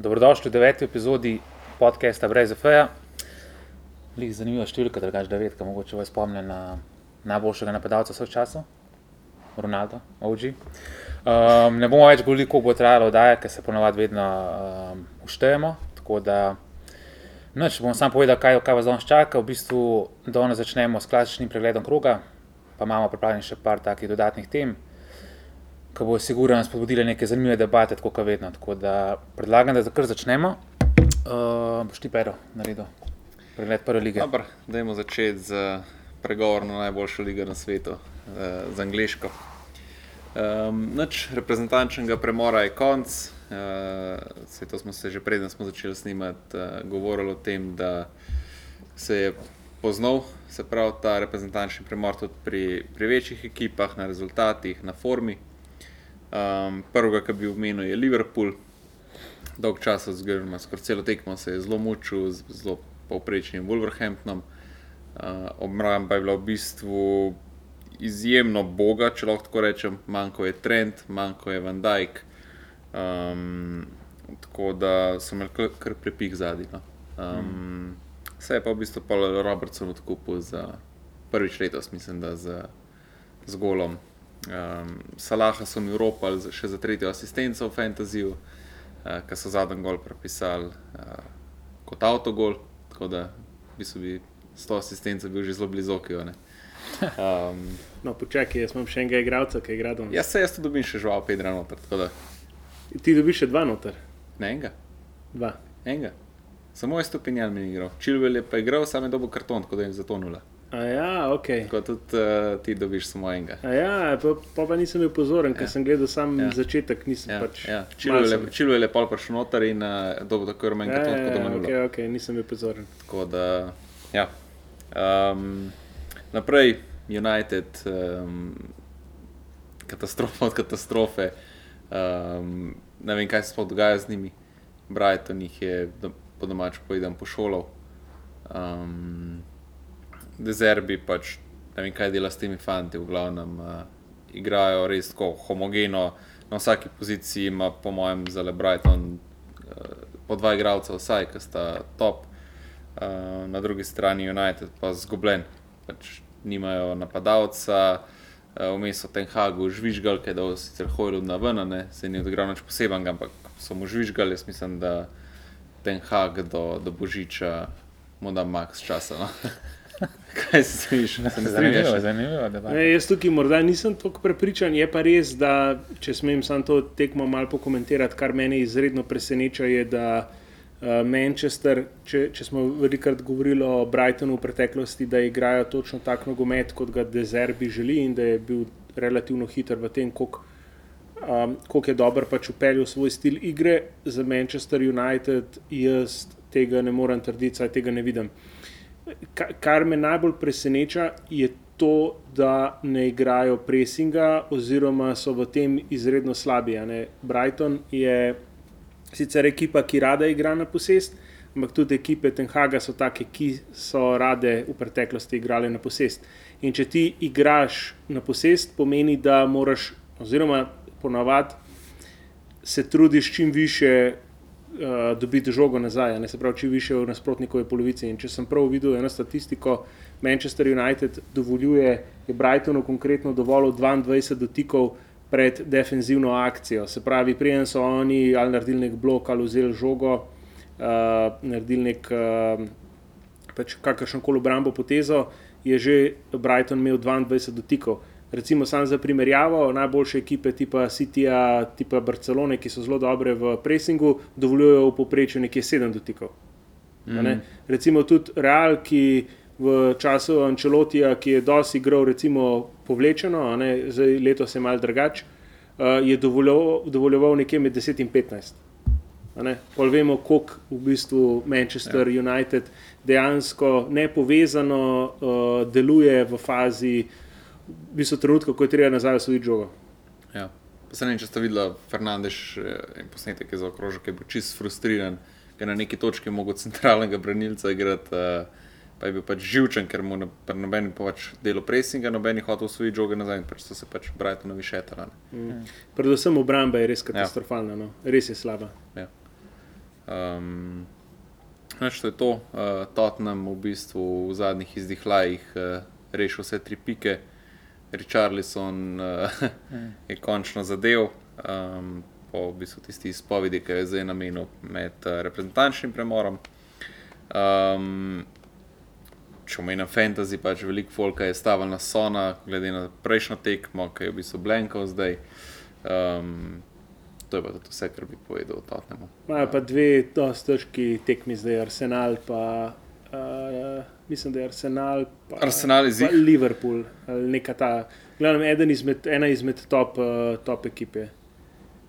Dobrodošli v deveti epizodi podcasta Brez Efeja. Lih zanimiva številka, drugač devetka, mogoče vas spomnim na najboljšega napadalca vseh časov, Ronaldo, OG. Um, ne bomo več govorili, koliko bo trajalo oddaja, ker se ponovadi vedno um, uštejemo. Tako da, noč bom sam povedal, kaj, kaj vas danes čaka. V bistvu danes začnemo s klasičnim pregledom kroga, pa imamo pripravljenih še par takih dodatnih tem ki bo sigurno spodbudila neke zanimive debate, tako kot vedno. Tako da predlagam, da kar začnemo. Uh, boš ti pero naredil, pregled prve lige. Dobro, dajmo začeti z pregovorom na najboljšo ligo na svetu, uh, z angliško. Um, Noč reprezentančnega premora je konc. Uh, to smo se že preden smo začeli snimati, uh, govorili o tem, da se je poznal, se pravi, ta reprezentančni premor tudi pri, pri večjih ekipah, na rezultatih, na formi. Um, prvega, ki bi omenil, je Liverpool. Dolg čas, oziroma skoraj celo tekmo se je zelo mučil z zelo povprečnim Wolverhamptonom. Uh, Obramba je bila v bistvu izjemno boga, če lahko tako rečem. Manjko je Trent, manjko je Van Dijk. Um, tako da so imeli kar, kar prepih zadnji. No. Um, mm. Se je pa v bistvu Robertson odkupil za prvič letos, mislim, da z, z golom. Um, Salaha so mi uropali še za tretjo asistenco v Fantasyju, uh, ki so zadnji gol prepisali uh, kot avtogol, tako da bi se bi s to asistenco bil že zelo blizu okjo. Um, no, počakaj, jaz imam še enega igralca, ki je igral. Jaz se jaz dobim še žval, Pedro noter. Da... Ti dobiš še dva noter? Ne enega. Dva. Enega. Samo je stopinjal mi igral. Čilvel je pa igral, samo je dobil karton, tako da je zatonula. Ja, okay. Kot tudi uh, ti dobiš samo enega. Ja, pa, pa, pa nisem bil pozoren, ker ja. sem gledal samo ja. začetek. Ja. Pač ja. Čilo je lepo prišel noter in uh, dobil tako rumen, kot ja, da ja, okay, okay. nisem bil pozoren. Tako da, ja. Um, naprej, United, um, katastrofa od katastrofe. Um, ne vem, kaj se sploh dogaja z njimi. Brighton jih je po domačem povedal pošolal. Um, dezerbi pač ne vem, kaj dela s temi fanti, v glavnem uh, igrajo res tako homogeno, na vsaki poziciji ima, po mojem, zelo Brighton, uh, po dva igralca, vsaj, ki sta top, uh, na drugi strani United pa zgubljen, pač nimajo napadalca. Vmes so ten Hagu žvižgali, da so sicer hojili na ven, se ni odigral nič posebnega, ampak so mu žvižgali. Jaz mislim, da ten Hag do, do Božiča mu da max časa. No? Kaj se slišiš? Zanimivo, zanimivo. Ne, jaz tukaj morda nisem tako prepričan. Je pa res, da če smem samo to tekmo malo pokomentirati, kar mene izredno preseneča, je, da uh, Manchester, če, če smo velikokrat govorili o Brightonu v preteklosti, da igrajo točno tak nogomet, kot ga Dezerbi želi in da je bil relativno hiter v tem, koliko. Um, je dobro pač upeljal svoj stil igre za Manchester United, jaz tega ne morem trditi, saj tega ne vidim. Kar me najbolj preseneča, je to, da ne igrajo presinga, oziroma so v tem izredno slabi. Brighton je sicer ekipa, ki rada igra na posest, ampak tudi ekipe Tenhaga so take, ki so rade v preteklosti igrali na posest. In če ti igraš na posest, pomeni, da moraš, oziroma ponavadi se trudiš čim više uh, dobiti žogo nazaj, ne se pravi, če više v nasprotnikovi polovici. In če sem prav videl eno statistiko, Manchester United dovoljuje, je Brightonu konkretno dovolil 22 dotikov pred defenzivno akcijo. Se pravi, prijem so oni ali naredili nek blok ali vzeli žogo, uh, naredili nek uh, pač kakršno koli obrambo potezo, je že Brighton imel 22 dotikov recimo samo za primerjavo, najboljše ekipe tipa Cityja, tipa Barcelone, ki so zelo dobre v pressingu, dovoljujejo v povprečju nekje 7 dotikov. Mm. Ne? Recimo tudi Real, ki v času Ančelotija, ki je dosti igral, recimo povlečeno, zdaj letos je mal drugače, uh, je dovoljeval, dovoljeval nekje med 10 in 15. Pa vemo, kako v bistvu Manchester ja. United dejansko nepovezano uh, deluje v fazi uh, v bistvu trenutku, ko je treba nazaj osvojiti žogo. Ja. Se ne vem, če ste videli Fernandez in eh, posnetek za okrožje, ki je bil čist frustriran, ker na neki točki je mogel centralnega branilca igrati. Uh, Pa je bil pač živčen, ker mu noben pač delo presinga, noben je hotel svoj žoge nazaj, pač so se pač Brightonovi šetali. Mm. Predvsem obramba je res ja. katastrofalna, ja. no. res je slaba. Ja. Um, Znači, to je to. Uh, Tottenham v bistvu v zadnjih izdihljajih uh, rešil vse tri pike, Richarlison uh, je končno zadev. Um, po v bistvu tisti izpovedi, ki je zdaj namenil med uh, reprezentančnim premorom. Um, če omenjam fantasy, pač veliko folka je stavil na Sona, glede na prejšnjo tekmo, ki je v bistvu Blenkov zdaj. Um, to je pa tudi vse, kar bi povedal o Tottenhamu. Imajo pa dve dosti težki tekmi, zdaj Arsenal, pa uh, mislim, da je Arsenal, pa, Arsenal je pa. Liverpool, ali neka ta, glavno, eden izmed, ena izmed top, uh, top ekipe.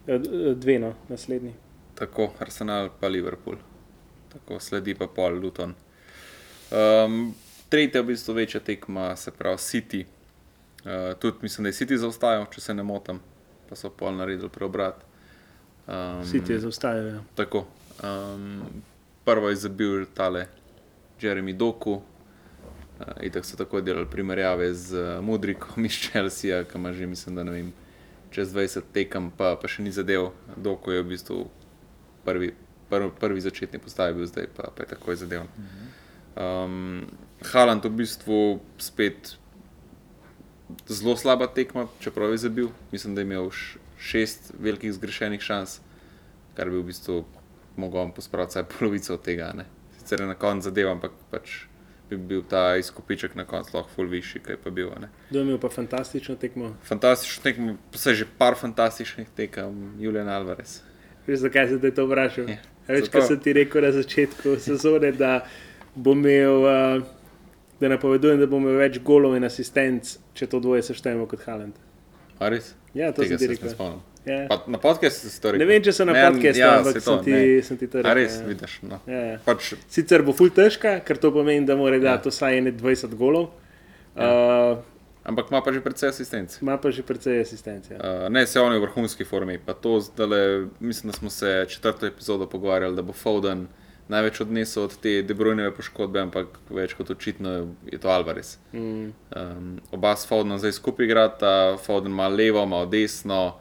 Eh, Dve, no, naslednji. Tako, Arsenal pa Liverpool, tako sledi pa pol Luton. Um, tretja, v bistvu večja tekma, se pravi City. Uh, tudi mislim, da je City zaostajal, če se ne motim, pa so pol naredili preobrat. Um, Vsi ti zaustajajo. Tako. Um, prvo je zabil tale Jeremy Doku. Uh, Itak so tako delali primerjave z uh, Mudrikom iz Chelsea, ki ima že, mislim, da ne vem, čez 20 tekem, pa, pa še ni zadev. Doku je v bistvu prvi, prvi, prvi začetni postavi bil zdaj, pa, pa je takoj zadev. Um, Haaland v bistvu spet zelo slaba tekma, čeprav je zabil. Mislim, da je imel šest velikih zgrešenih šans, kar bi v bistvu mogel pospraviti vsaj polovico od tega. Ne. Sicer je na koncu zadev, ampak pač bi bil ta izkupiček na koncu lahko ful višji, kaj pa bil. a Ne. Kdo je imel pa fantastično tekmo? Fantastično tekmo, vse že par fantastičnih tekem, Julian Alvarez. Veš, zakaj se te to vprašal? Ja, Več, zato. kot sem ti rekel na začetku sezone, da bo imel, uh, da napovedujem, da bo imel več golov in asistenc, če to dvoje seštejemo kot Haaland. A res? Ja, to Tega sem ti se spomnim. Ja. Pa na podkastu si to rekel. Ne vem, če so na Ne, podkastu, ja, ampak saj to, sem ti, ne. sem ti to rekel. res, ja. vidiš. No. Ja, ja. Pač, Sicer bo ful težka, ker to pomeni, da mora Ja. dati vsaj ene 20 golov. Uh, ampak ima pa že precej asistenc. ima pa že precej asistencije. Uh, ne, se on je v vrhunski formi. Pa to zdaj, mislim, da smo se četrto epizodo pogovarjali, da bo Foden največ odnesel od te debrojneve poškodbe, ampak več kot očitno je to Alvarez. Mm. Um, oba s Fodenom zdaj skupaj igrata, Foden ima levo, ima desno,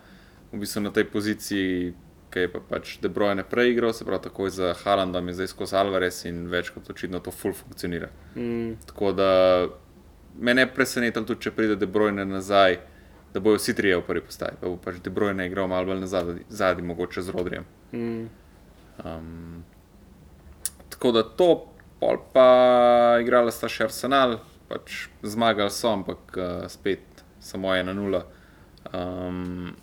v bistvu na tej poziciji, ki je pa pač debrojne preigral, se pravi takoj za Haalandom je zdaj skozi Alvarez in več kot očitno to full funkcionira. Mm. Tako da me ne preseneča tudi, če pride debrojne nazaj. Da bojo vsi trije v prvi postaji, pa bo pač De Bruyne igral malo bolj zadnji, mogoče z Rodrijem. Mm. Um, tako da to, pol pa igrala sta še Arsenal, pač zmagali so, ampak uh, spet samo 1-0. Um,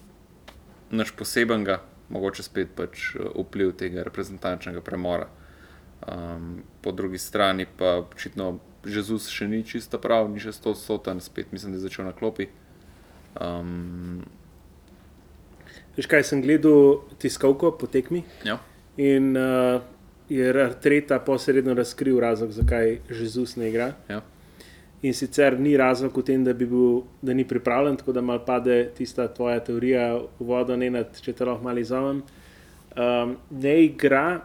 Noč posebenega, mogoče spet pač uh, vpliv tega reprezentančnega premora. Um, po drugi strani pa očitno Jezus še ni čisto prav, ni še 100 soten, spet mislim, da je začel na klopi. Um, Veš kaj, sem gledal tiskovko po tekmi ja. in uh, je Artreta posredno razkril razlog, zakaj Jezus ne igra. Ja. In sicer ni razlog v tem, da, bi bil, da ni pripravljen, tako da mal pade tista tvoja teorija v vodo, ne nad, če te lahko malo izovem. Um, ne igra,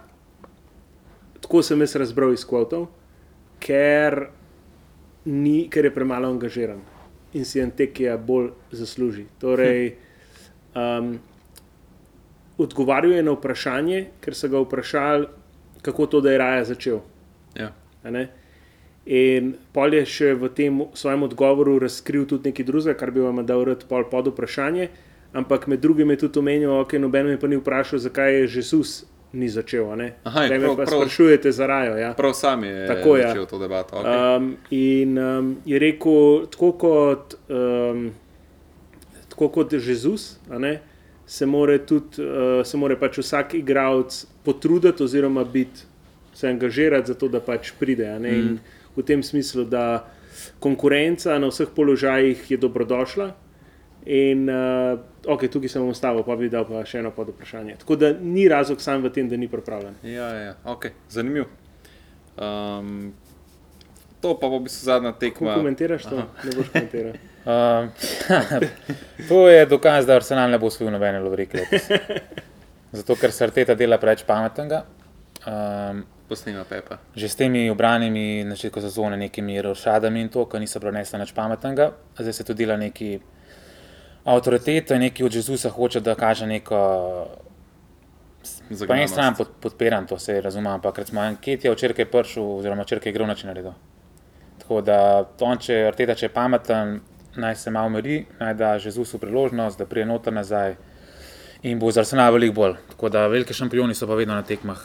tako sem jaz razbral iz kvotov, ker, ni, ker je premalo angažiran in si Antekija bolj zasluži. Torej, um, odgovarjal je na vprašanje, ker so ga vprašali, kako to, da je raje začel. Ja. In pol je še v tem svojem odgovoru razkril tudi nekaj drugega, kar bi vam dal rad pol pod vprašanje. Ampak med drugim je tudi omenil, ok, noben me pa ni vprašal, zakaj je Jezus ni začel. ne. Aha, je Zdaj me prav- pa prav- sprašujete za rajo. Ja. Prav sam je Tako, ja. začel to debato. Okay. Um, in um, je rekel, tako kot, um, tako kot Jezus, ne, se more, tudi, uh, se more pač vsak igralec potruditi, oziroma biti, se angažirati za to, da pač pride. In V tem smislu, da konkurenca na vseh položajih je dobrodošla. In uh, ok, tukaj sem ustavil, pa bi dal pa še eno pod vprašanje. Tako da ni razlog sam v tem, da ni pripravljen. Ja, ja, ja. Okay. zanimiv. Um, to pa bo v bistvu zadnja tekma. komentiraš to, ne boš komentiral. Um, to je dokaz, da Arsenal ne bo osvojil nobene lovorike letos. Zato, ker se Arteta dela preveč pametnega. Um, Posnema Pepa. že s temi obranimi na začetku sezone, nekimi rošadami in to, ki niso prenesli nič pametnega. Zdaj se tudi dela neki avtoriteto in neki od Jezusa hoče, da kaže neko za Po eni strani pod, podpiram to, se razumem, ampak recimo Anketi je včeraj prišel, oziroma včeraj je igral način naredil. Tako da on, če Arteta, če je pameten, naj se malo meri, naj da Jezusu priložnost, da prije noter nazaj in bo za Arsenal veliko bolj. Tako da veliki šampioni so pa vedno na tekmah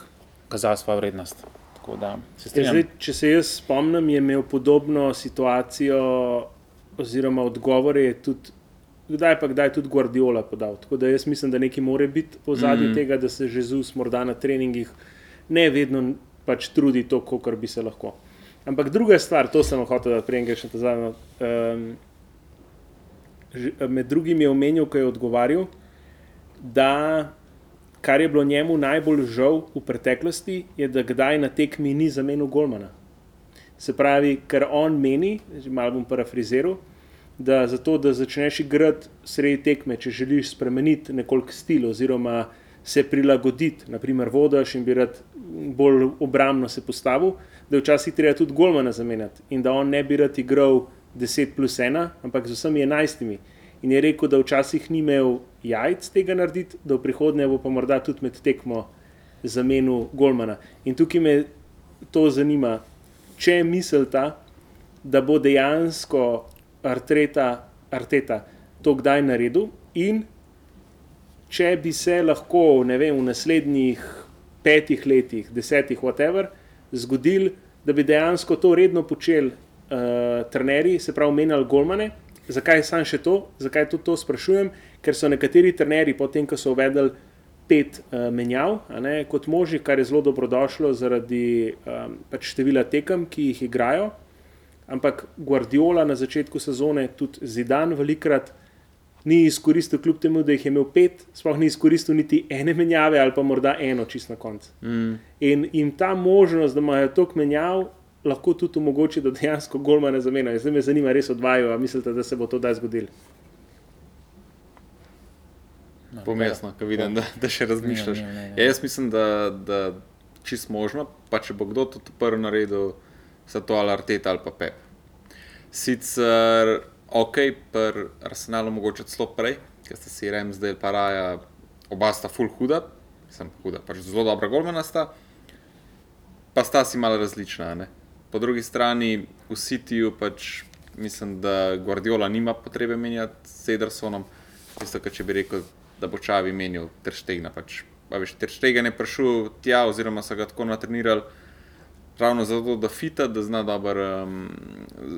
kazali svojo vrednost. Da se Ja, zdaj, če se jaz spomnim, je imel podobno situacijo, oziroma odgovore je tudi, kdaj pa kdaj tudi Guardiola podal. Tako da jaz mislim, da nekaj more biti v zadju mm. tega, da se Jezus morda na treningih ne vedno pač trudi to, kot bi se lahko. Ampak druga stvar, to sem hotel, da prej greš na ta zadnjo. Um, med drugim je omenil, ko je odgovarjal, da kar je bilo njemu najbolj žal v preteklosti, je, da kdaj na tekmi ni zamenil Golmana. Se pravi, ker on meni, malo bom parafraziral, da zato, da začneš igrati sredi tekme, če želiš spremeniti nekoliko stil oziroma se prilagoditi, naprimer vodaš in bi rad bolj obrambno se postavil, da je včasih treba tudi Golmana zamenjati in da on ne bi rad igral 10 plus 1, ampak z vsemi 11. In je rekel, da včasih ni imel jajc tega narediti, da v prihodnje bo pa morda tudi med tekmo zamenil Golmana. In tukaj me to zanima, če je misel ta, da bo dejansko Arteta, Arteta to kdaj naredil in če bi se lahko vem, v naslednjih petih letih, desetih, whatever, zgodil, da bi dejansko to redno počeli uh, trenerji, se pravi, menjali golmane. Zakaj sam še to? Zakaj tudi to sprašujem? Ker so nekateri trenerji, potem ko so uvedli pet uh, menjav, ne, kot možih, kar je zelo dobrodošlo zaradi um, pač števila tekem, ki jih igrajo. Ampak Guardiola na začetku sezone, tudi Zidan, velikrat ni izkoristil, kljub temu, da jih je imel pet, sploh ni izkoristil niti ene menjave ali pa morda eno čist na koncu. Mm. In jim ta možnost, da imajo toliko menjav, lahko tudi omogoči, da dejansko golmane zamenjajo. Zdaj me zanima, res odvajajo, a mislite, da se bo to daj zgodilo? Pomembno, ko vidim, da, da še razmišljaš. Ne, ne, ne, ne. Ja, jaz mislim, da, da čist možno, pa če bo kdo to prvi naredil, so to ali Arteta ali pa Pep. Sicer ok, pri Arsenalu mogoče celo prej, ker sta si Rems del paraja, oba sta full huda, sem huda, pač zelo dobra golmana sta, pa sta si malo različna. Ne? Po drugi strani v Cityju pač mislim, da Guardiola nima potrebe menjati s Edersonom, tisto, kar če bi rekel, da bo Čavi menil Terštegna. Pač, a veš, Terštegen je prišel tja, oziroma so ga tako natrenirali. Ravno zato, da fita, da zna dobro um,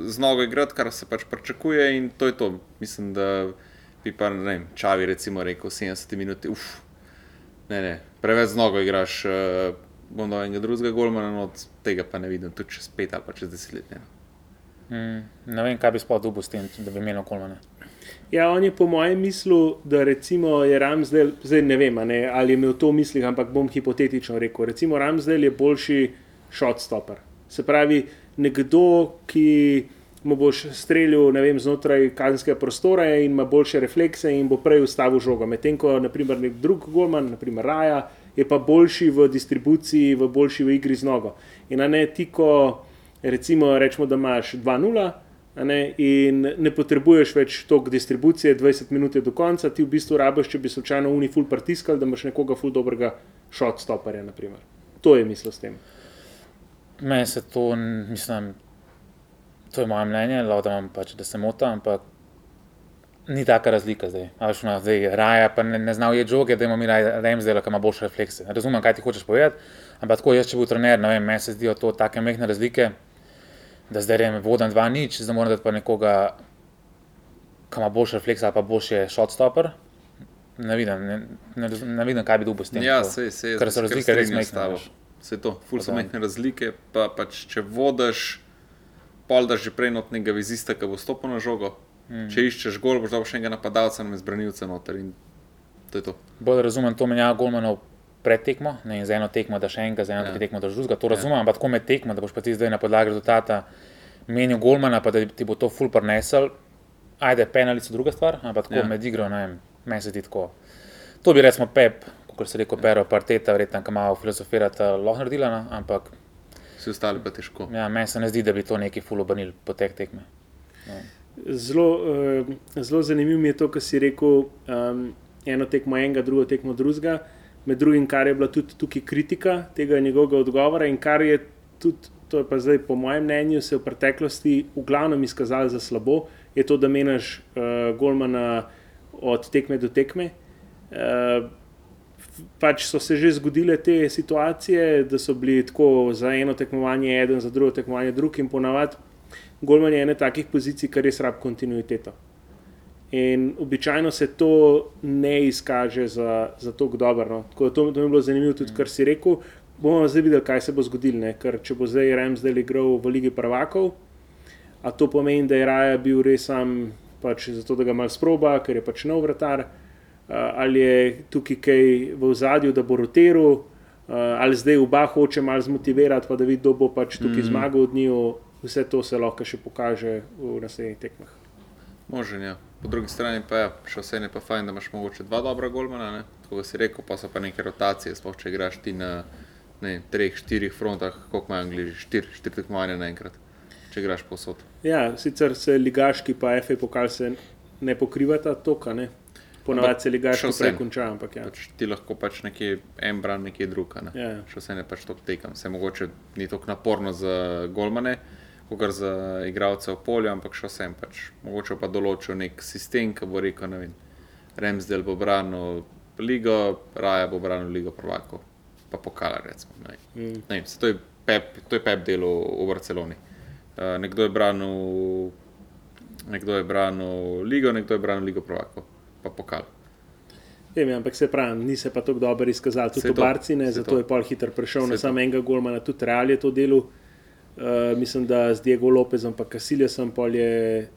z nogo igrati, kar se pač pričakuje, in to je to. Mislim, da bi pa ne vem, Čavi recimo rekel 70 minut, uf, ne, ne, preveč z nogo igraš, uh, bom dal enega drugega golmana, no od tega pa ne vidim, tudi čez pet ali pa čez deset let. Ne. Mm, ne vem, kaj bi sploh dubo s tem, da bi imel kolmane. Ja, on je po mojem mislil, da recimo je Ramsdale, zdaj ne vem, a ne, ali je imel to v mislih, ampak bom hipotetično rekel. Recimo Ramsdale je boljši shotstopper. Se pravi, nekdo, ki mu boš streljal ne vem, znotraj kazenskega prostora in ima boljše reflekse in bo prej ustavil žogo. Medtem ko naprimer nek drug golman, naprimer Raja, je pa boljši v distribuciji, v boljši v igri z nogo. In ne ti, ko recimo rečemo, da imaš 2-0. a Ne, in ne potrebuješ več toliko distribucije, 20 minut je do konca, ti v bistvu rabiš, če bi slučajno uni ful pritiskal, da imaš nekoga ful dobrega shotstopperja. naprimer. To je misel s tem. Meni se to, mislim, to je moje mnenje, lahko da, imam pač, da se motim, ampak ni taka razlika zdaj. A veš, no, zdaj raja pa ne, ne znal je žoge, da ima mi zdaj, ki ima boljše reflekse. Razumem, kaj ti hočeš povedati, ampak tako jaz, če bi bil trener, ne vem, meni se zdijo to take mehne razlike, da zdaj rejem vodan dva nič, zdaj moram dati pa nekoga, ki ima boljše reflekse ali pa boljše shotstopper. Ne vidim, ne, ne, ne vidim, kaj bi dubo s tem. Ja, se, se, Ker so razlike res majhne, veš. Vse to, ful so majhne razlike, pa pač če vodiš, pol daš že prej notnega vizista, ki bo stopil na žogo. Mm. Če iščeš gol, boš dal še enega napadalca, ne zbranilca noter in to je to. Bolj razumem to menjavo golmanov pred tekmo, ne za eno tekmo, da še enega, za eno Ja. ja. tekmo, da drugega. To razumem, ampak tako med tekmo, da boš pa ti zdaj na podlagi rezultata menil golmana, pa da ti bo to ful prenesel. Ajde, penali so druga stvar, ampak tako Ja. ja. med igro, ne vem, meni se ti tako. To bi recimo Pep, kot se reče, Pero, Parteta, verjetno, ki malo filozofirata, lahko naredila, no? ampak Vsi ostali pa težko. ja, meni se ne zdi, da bi to neki ful obrnil potek tekme. Zelo, uh, zelo zanimivo mi je to, kar si rekel. Um, eno tekmo enega, drugo tekmo drugega. med drugim, kar je bila tudi tukaj kritika tega njegovega odgovora in kar je tudi, to je pa zdaj po mojem mnenju, se v preteklosti v glavnem izkazalo za slabo, je to, da menjaš uh, Golmana od tekme do tekme. Uh, pač so se že zgodile te situacije, da so bili tako za eno tekmovanje, eden za drugo tekmovanje, drug in ponavadi Golman je ena takih pozicij, kar res rab kontinuiteto. In običajno se to ne izkaže za, za to dobro. No. To, to mi je bilo zanimivo, tudi kar si rekel. Bomo zdaj videli, kaj se bo zgodilo. Ker če bo zdaj Remsdel igral v Ligi Prvakov, a to pomeni, da je Raja bil res sam pač zato, da ga mal sproba, ker je pač nov vratar. Uh, ali je tukaj kaj v zadju, da bo roteral, uh, ali zdaj oba hoče malo zmotivirati, pa da vidi, kdo bo pač tukaj mm -hmm. zmagal od njih. Vse to se lahko še pokaže v naslednjih tekmah. Možen, ja. Po drugi strani pa je, še vse je pa fajn, da imaš mogoče dva dobra golmana, kot si rekel, pa so pa neke rotacije, sploh če igraš ti na ne, treh, štirih frontah, koliko imajo angliži, štir, štiri tekmovanja naenkrat, če igraš posod. Ja, sicer se ligaški pa FA pokal se ne pokrivata toka, ne. Ponavadi se ligaški prej konča, ampak ja. Pač ti lahko pač nekje en bran, nekje druga, ne. Ja, ja. Še vse ne pač to tekam. Se mogoče ni tako naporno za golmane, kot za igralce v polju, ampak še vsem pač. Mogoče pa določil nek sistem, ki bo rekel, ne vem, Remsdel bo branil ligo, Raja bo branil ligo prvakov, pa pokala recimo. Ne. Mm. Ne vem, se to je pep, to je pep delo v Barceloni. Uh, nekdo je branil, nekdo je branil ligo, nekdo je branil ligo prvakov, pa pokal. Vem, ampak se pravi, ni se pa tako dobro izkazal, tudi v Barci, ne, zato to. je pol hitro prišel na Saj to. samo enega golmana, tudi Real je to delo. Uh, mislim, da z Diego Lopezom, pa Kasiljasom, pol je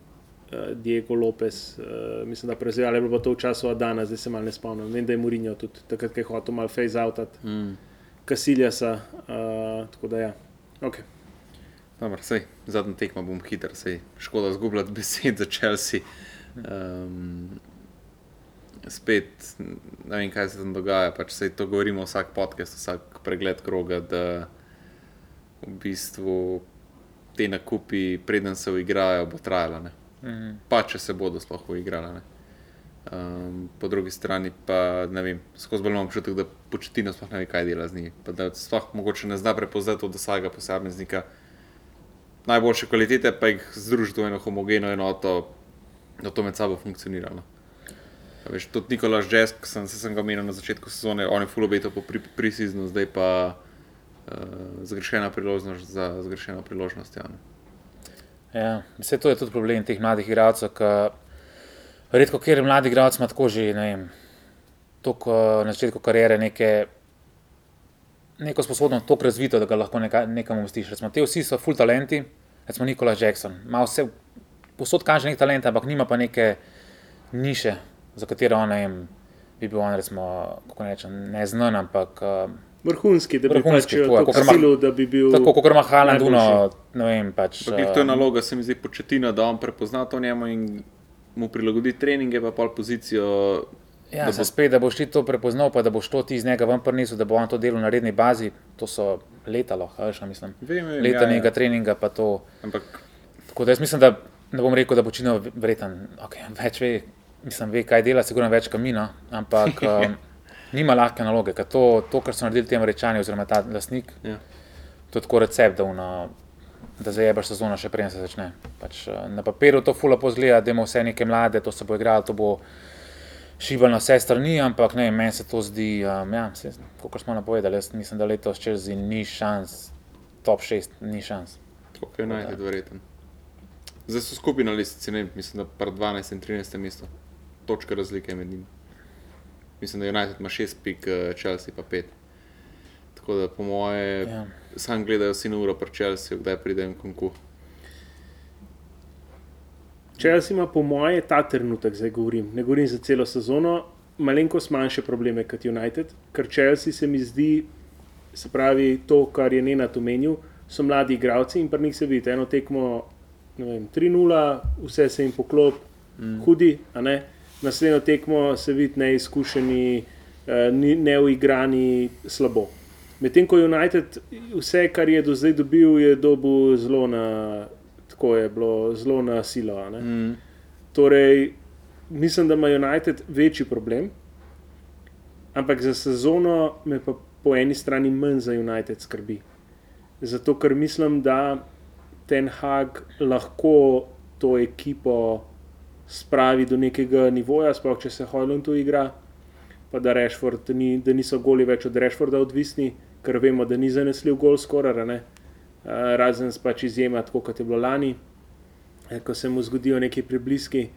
uh, Diego Lopez, uh, mislim, da prevzel, ali pa to v času Adana, zdaj se mal ne spomnim. Vem, da je Murinjo tudi takrat, ko je hotel mal face outat Mm. Kasiljasa, uh, tako da ja. Okay. Dobro, sej, zadnji tekmo bom hiter, sej, škoda zgubljati besed za Chelsea. Um, spet ne vem, kaj se tam dogaja, pač sej to govorimo vsak podcast, vsak pregled kroga, da v bistvu te nakupi, preden se uigrajo, bo trajalo. Ne? Mhm. Pa če se bodo sploh uigrali. ne. Um, po drugi strani pa ne vem, skozi bolj imam občutek, da početina sploh ne ve, kaj dela z njimi. Pa da sploh mogoče ne zna prepoznati od vsakega posameznika najboljše kvalitete, pa jih združiti v eno homogeno enoto, da to med sabo funkcionira. No. A Veš, tudi Nikolaš Džesk, ki sem, sem ga omenil na začetku sezone, on je fulobeto po prisiznu, zdaj pa zgrešena priložnost za zgrešeno priložnost. Ja. Ja, vse to je tudi problem teh mladih igralcev, ki redko kjer mladi igralec ima tako že, vem, toliko eh, na začetku kariere neke, neko sposobnost tako razvito, da ga lahko neka, nekam umestiš. Recimo, te vsi so full talenti, recimo Nikola Jackson, ima vse, posod kaže nek talent, ampak nima pa neke niše, za katero on, ne vem, bi bil on, recimo, kako ne rečem, ne znan, ampak uh, Vrhunski, da bi Vrhunski, pač tako kakor ima- silil, da bi bil. tako kot ima Haaland, najboljši. Uno, ne vem, pač. Glih to je eh, naloga, se mi zdi, početina, da on prepozna to njemu in mu prilagodi treninge, pa pol pozicijo. Ja, da bo- spet, da boš ti to prepoznal, pa da boš to ti iz njega ven prinesel, da bo on to delal na redni bazi, to so leta, lahko, mislim. Vem, vem, Leta ja, nekega ja. treninga, pa to. Ampak Tako da jaz mislim, da ne bom rekel, da bo čino vreten, okay, več ve, mislim, ve, kaj dela, sigurno več kamina, ampak um, nima lahke naloge, ker to, to, kar so naredili tem rečani, oziroma ta lastnik, Ja. to je tako recept, da, una, da zajebaš sezono še preden se začne. Pač, eh, na papirju to fula pozgleda, da ima vse neke mlade, to se bo igralo, to bo šival na vse strani, ampak ne, meni se to zdi, um, ja, kot smo napovedali, jaz mislim, da letos Chelsea ni šans, top 6 ni šans. tako je United verjeten. Zdaj so skupaj na vem, mislim, da pa 12 in 13 mesto. Točka razlike med njimi. Mislim, da United ima 6 pik, eh, Chelsea pa 5. Tako da po moje, Ja. ja. sam gledajo vsi na uro pri Chelsea, kdaj pridem konku. Chelsea ima, po moje, ta trenutek, zdaj govorim, ne govorim za celo sezono, malenkost manjše probleme kot United, ker Chelsea se mi zdi, se pravi, to, kar je Nenad omenil, so mladi igravci in pri njih se vidi, eno tekmo, ne vem, 3-0, vse se jim poklop, mm. hudi, a ne. Naslednjo tekmo se vidi neizkušeni, eh, ni- neuigrani, slabo. Medtem ko United vse, kar je do zdaj dobil, je dobil zelo na, tako je bilo, zelo na silo. ne. Mm. Torej, mislim, da ima United večji problem. ampak za sezono me pa po eni strani manj za United skrbi. Zato, ker mislim, da Ten Hag lahko to ekipo spravi do nekega nivoja, sploh če se Hojlund tu igra, pa da, Rashford, ni, da niso goli več od Rashforda odvisni, ker vemo, da ni zanesljiv gol skoraj, uh, razen pač izjema, tako kot je bilo lani, eh, ko se mu zgodijo neki prebliski.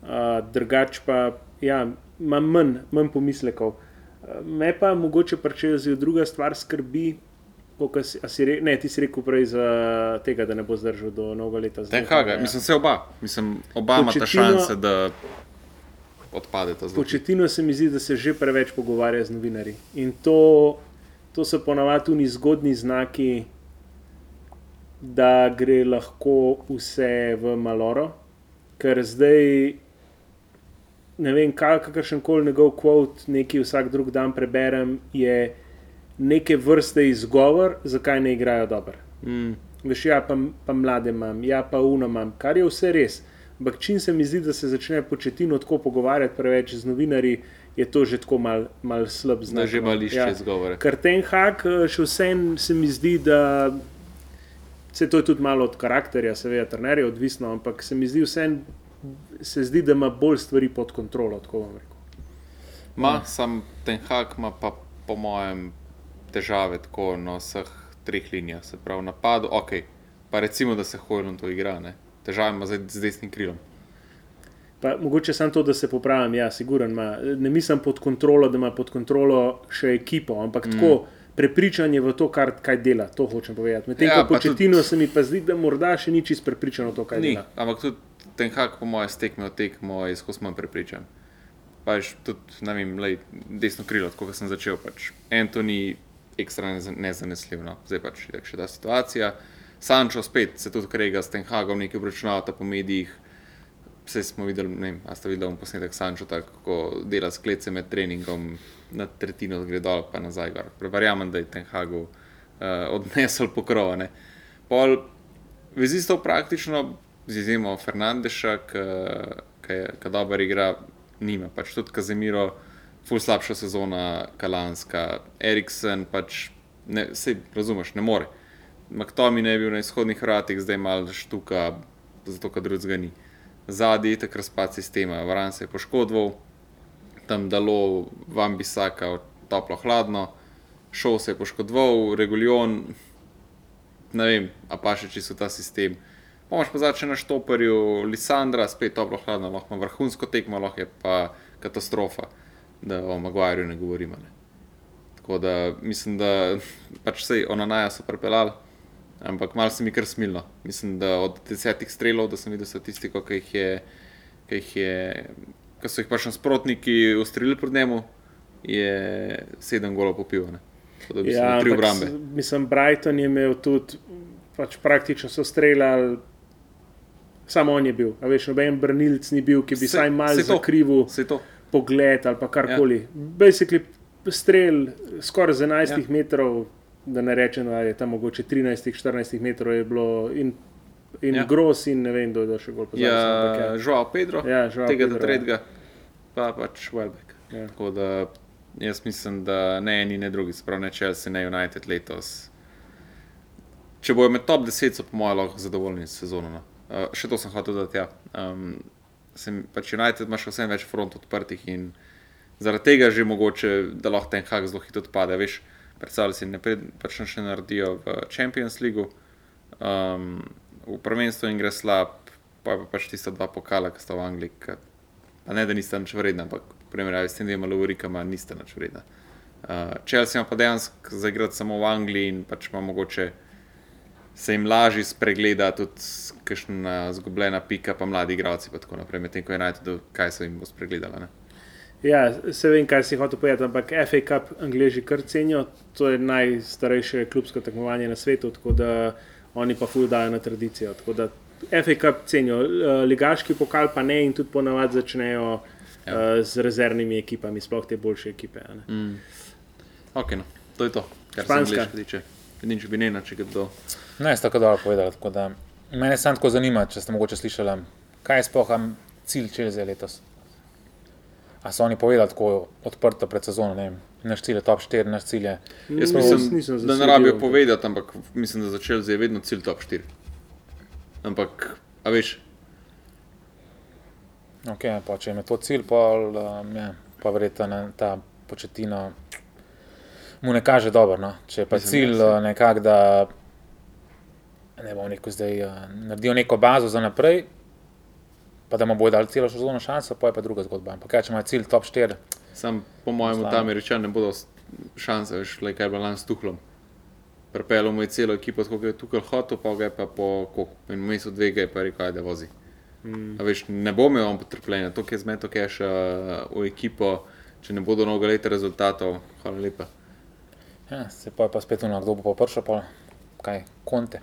Uh, drugač pa, ja, imam manj, manj pomislekov. Uh, me pa mogoče prečejo druga stvar skrbi. Si, si re, ne, ti si rekel prej za tega, da ne bo zdržal do novega leta. Zdaj, Haga, ja. Mislim, se oba. Mislim, oba imata šanse, da odpadeta. Početino se mi zdi, da se že preveč pogovarja z novinarji. In to, to so ponavadi tudi zgodni znaki, da gre lahko vse v maloro. Ker zdaj ne vem, kakršen koli njegov kvot, neki vsak drug dan preberem, je neke vrste izgovor, zakaj ne igrajo dobro. Mm. Veš, ja, pa, pa mlade imam, ja, pa uno imam, kar je vse res. Ampak čim se mi zdi, da se začne početino tako pogovarjati preveč z novinarji, je to že tako mal, mal slab znak. Že malo išče ja. izgovore. Ker ten hak, eh, še vsem se mi zdi, da se to je tudi malo od karakterja, seveda, trenerja odvisno, ampak se mi zdi vsem se zdi, da ima bolj stvari pod kontrolo. Ma, ja. Sam ten hak ima pa po mojem težave tako na vseh treh linijah, se pravi napadu, ok, pa recimo, da se hojno to igra, ne? težave ima z desnim krilom. Pa, mogoče samo to, da se popravim, ja, siguren, ma, ne mislim pod kontrolo, da ima pod kontrolo še ekipo, ampak mm. tako prepričanje v to, kar, kaj dela, to hočem povedati. Medtem ja, ko početino tudi... se mi pa zdi, da morda še ni čisto prepričano to, kaj ni, dela. Ampak tudi ten hak, po mojem, stekme od tekmo, je skozi manj prepričan. Pač tudi, ne vem, lej, desno krilo, kot sem začel. Pač. Antoni, ekstra nezanesljiv, no. zdaj pač je še ta situacija. Sančo spet se tudi krega s tem hagom, nekaj obračunavata po medijih. Vse smo videli, ne vem, a ste videli posnetek Sančo, kako dela sklece med treningom, na tretjino gre dol, pa nazaj. Preverjamem, da je ten hagu uh, odnesel pokrovane. Pol, vezistov praktično z izjemo Fernandeša, ki dobro igra, nima. Pač tudi Kazemiro, ful slabša sezona, Kalanska, Eriksen, pač ne, sej, razumeš, ne more. Maktomi ne bi bil na izhodnih vratih, zdaj malo štuka, zato ker drugega ni. Zadnji je tako razpad sistema, Varan se je poškodoval, tam dalo vam bi saka toplo hladno, šel se je poškodoval, regulion, ne vem, a pa še čisto ta sistem. Pomoč pa začne na štoperju, Lisandra, spet toplo hladno, lahko ima vrhunsko tekmo, lahko je pa katastrofa, da o Maguireu ne govorimo. Ne. Tako da mislim, da pač se je ona naja so prepeljali, ampak malo se mi kar smilno. Mislim, da od desetih strelov, da sem videl statistiko, ki jih je, ki jih je, ki so jih pač nasprotniki ustrelili pred njemu, je sedem golov popivane. Ja, mislim, Brighton je imel tudi, pač praktično so streljali samo on je bil. A veš, noben brnilc ni bil, ki bi se, vsaj malo zakrivil pogled ali karkoli. Ja. Basically, strel skoraj z 11 ja. metrov, da ne rečem, da je tam mogoče 13-14 metrov je bilo. In, In ja. gros, in ne vem, kdo je še bolj pozorn. Ja, ja. Žal Pedro, ja, žal tega Pedro, tretjega, ja. pa pač Welbeck. Ja. Tako da jaz mislim, da ne eni, ne drugi, spravo ne Chelsea, ne United letos. Če bojo med top 10, so po mojem lahko zadovoljni s sezono. No. Uh, še to sem hotel dodati. Ja. Um, sem pač United, imaš vse več front odprtih in zaradi tega že mogoče, da lahko ten hak zelo hitro odpade. Veš, predstavljaj si, ne pač še naredijo v Champions League, um, v prvenstvu in gre slab, pa pa pač tista dva pokala, ki sta v Angliji. Ka, pa ne, da nista nič vredna, ampak primerjavi s tem dvema lovorikama nista nič vredna. Uh, Chelsea ima pa dejansko zaigrati samo v Angliji in pač ima mogoče se jim lažje spregleda, tudi kakšna zgubljena pika, pa mladi igralci. Medtem ko je najti, kaj se jim bo spregledalo. Ja, se vem, kaj si hotel povedati, ampak FA Cup angliži kar cenijo. To je najstarejše klubsko tekmovanje na svetu, tako da oni pa fuldajo na tradicijo. FA Cup cenijo, eh, ligaški pokal pa ne in tudi ponavadi začnejo uh, z rezervnimi ekipami, sploh te boljše ekipe. Mm. Ok, no. to je to, kar se tiče. Nič bi ne, če kdo. Ne, ste tako dobro povedali. Tako da, mene samo tako zanima, če ste mogoče slišali, kaj je sploh cilj Čelze letos. A so oni povedali tako odprto pred sezono, ne vem, naš cilj je top 4, naš cilj je. Jaz No, mislim, nisem da ne rabijo povedati, ampak mislim, da začel zdaj vedno cilj top 4. Ampak, a veš, Okay, pa, če je to cilj, pol, um, ja, pa verjetno ta početina mu ne kaže dobro. No. Če je pa Mislim, cilj ja, saj. uh, nekako, da ne bomo neko zdaj uh, naredijo neko bazo za naprej, pa da mu bodo dali celo sezono šanso, pa je pa druga zgodba. Ampak kaj, če ima cilj top 4, sam po mojem, Slabo. tam američani ne bodo šanse, veš, le kaj je bilo lani s Tuhlom. Prepelo mu je celo ekipo, kot je Tuhl hotel, pa ga je pa po koliko. In vmes od dvega je pa rekel, ajde vozi. Mm. Veš, ne bo imel on potrpljenja, to je zmeto cache uh, v ekipo, če ne bodo mnogo let rezultatov. Hvala lepa. Ja, se pa je pa spet ono, kdo bo pa prišel, pa kaj, konte.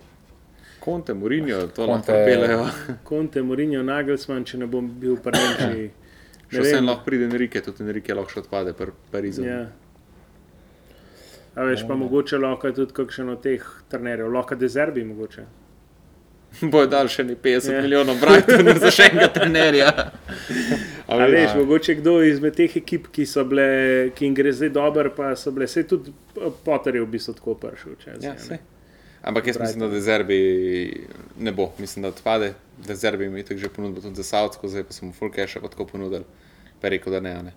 Konte, Mourinho, to Conte- lahko pelejo. Konte, Morinjo, Nagelsmann, če ne bom bil v Nemčiji. Še vsem lahko pride Enrique, tudi Enrique lahko še odpade, pri Parizu. Ja. A veš, pa mogoče lahko tudi kakšen od teh trenerjev, lahko dezerbi mogoče. Bojo dal še ne 50 Ja. yeah. milijonov Brightonu za še enega trenerja. A A veš, veš, mogoče kdo izmed teh ekip, ki, so bile, ki jim gre zdaj dobro, pa so bile, se tudi Potter je v bistvu tako prišel. Čez, Ja, saj. Ampak jaz mislim, da Dezerbi ne bo, mislim, da odpade. Dezerbi mi je tako že ponudil tudi za Saudsko, zdaj pa sem mu full cache pa tako ponudil, pa je rekel, da ne. a ne.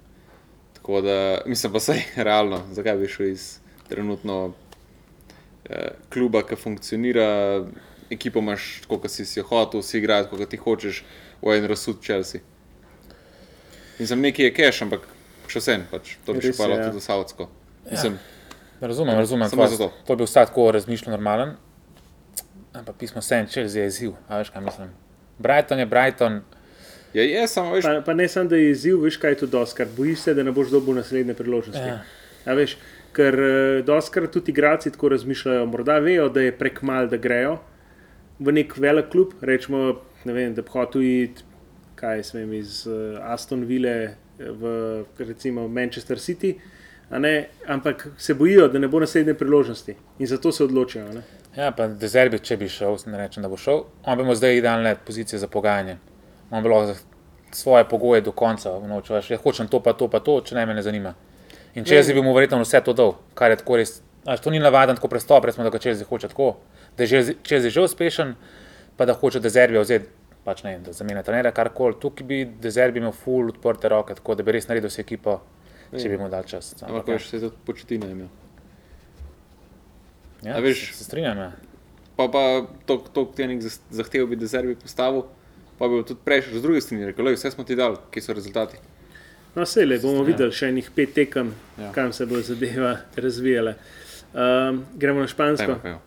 Tako da mislim pa sej, realno, zakaj bi šel iz trenutno eh, kluba, ki funkcionira, ekipo imaš tako, kot si si jo hotel, si igrati, kot ti hočeš, v en razsud Chelsea. In sem nekaj je cache, ampak še vsem, pač, to bi pa ja. tudi za Saudsko. Mislim, Razumem, razumem. Samo zato. To je bil vsak tako razmišljen, normalen. Ampak pismo sem, če je izziv, a veš kaj mislim. Brighton je Brighton, ja, je, samo veš, Pa, pa ne samo, da je izziv, veš kaj je to doskar. Bojiš se, da ne boš dobil naslednje priložnosti. Ja. A veš, ker eh, doskar tudi igralci tako razmišljajo, morda vejo, da je prek mal, da grejo v nek velik klub, rečemo, ne vem, da bi hotel iti, kaj vem, iz uh, Aston Ville v recimo Manchester City. a Ne, ampak se bojijo, da ne bo naslednje priložnosti in zato se odločijo. Ne? Ja, pa Dezerbi, če bi šel, ne rečem, da bo šel, on bi imel zdaj idealne pozicije za pogajanje. On bi lahko svoje pogoje do konca vnočil, veš, ja, hočem to, pa to, pa to, če ne me ne zanima. In če jaz bi mu verjetno vse to dal, kar je tako res, až to ni navaden tako prestop, recimo, da ga če zdaj hoče tako, da je že, če je že uspešen, pa da hoče Dezerbi vzeti, pač ne, vem, da zamenja trenera, karkoli, tukaj bi Dezerbi imel full odprte roke, tako da bi res naredil vse ekipo, če bi mu dal čas. ampak ja, veš, se je tudi početina imel. ja, a veš- se, se strinjam. Ja. Pa pa to trening zahteval bi Dezerbi postavil, pa bi tudi prejšel z druge strani, rekel, "Glej, vse smo ti dali, kje so rezultati. No, vse le bomo videli še enih pet tekem, Ja. ja. kam se bo zadeva razvijala. Um, gremo na Špansko. Dajmo.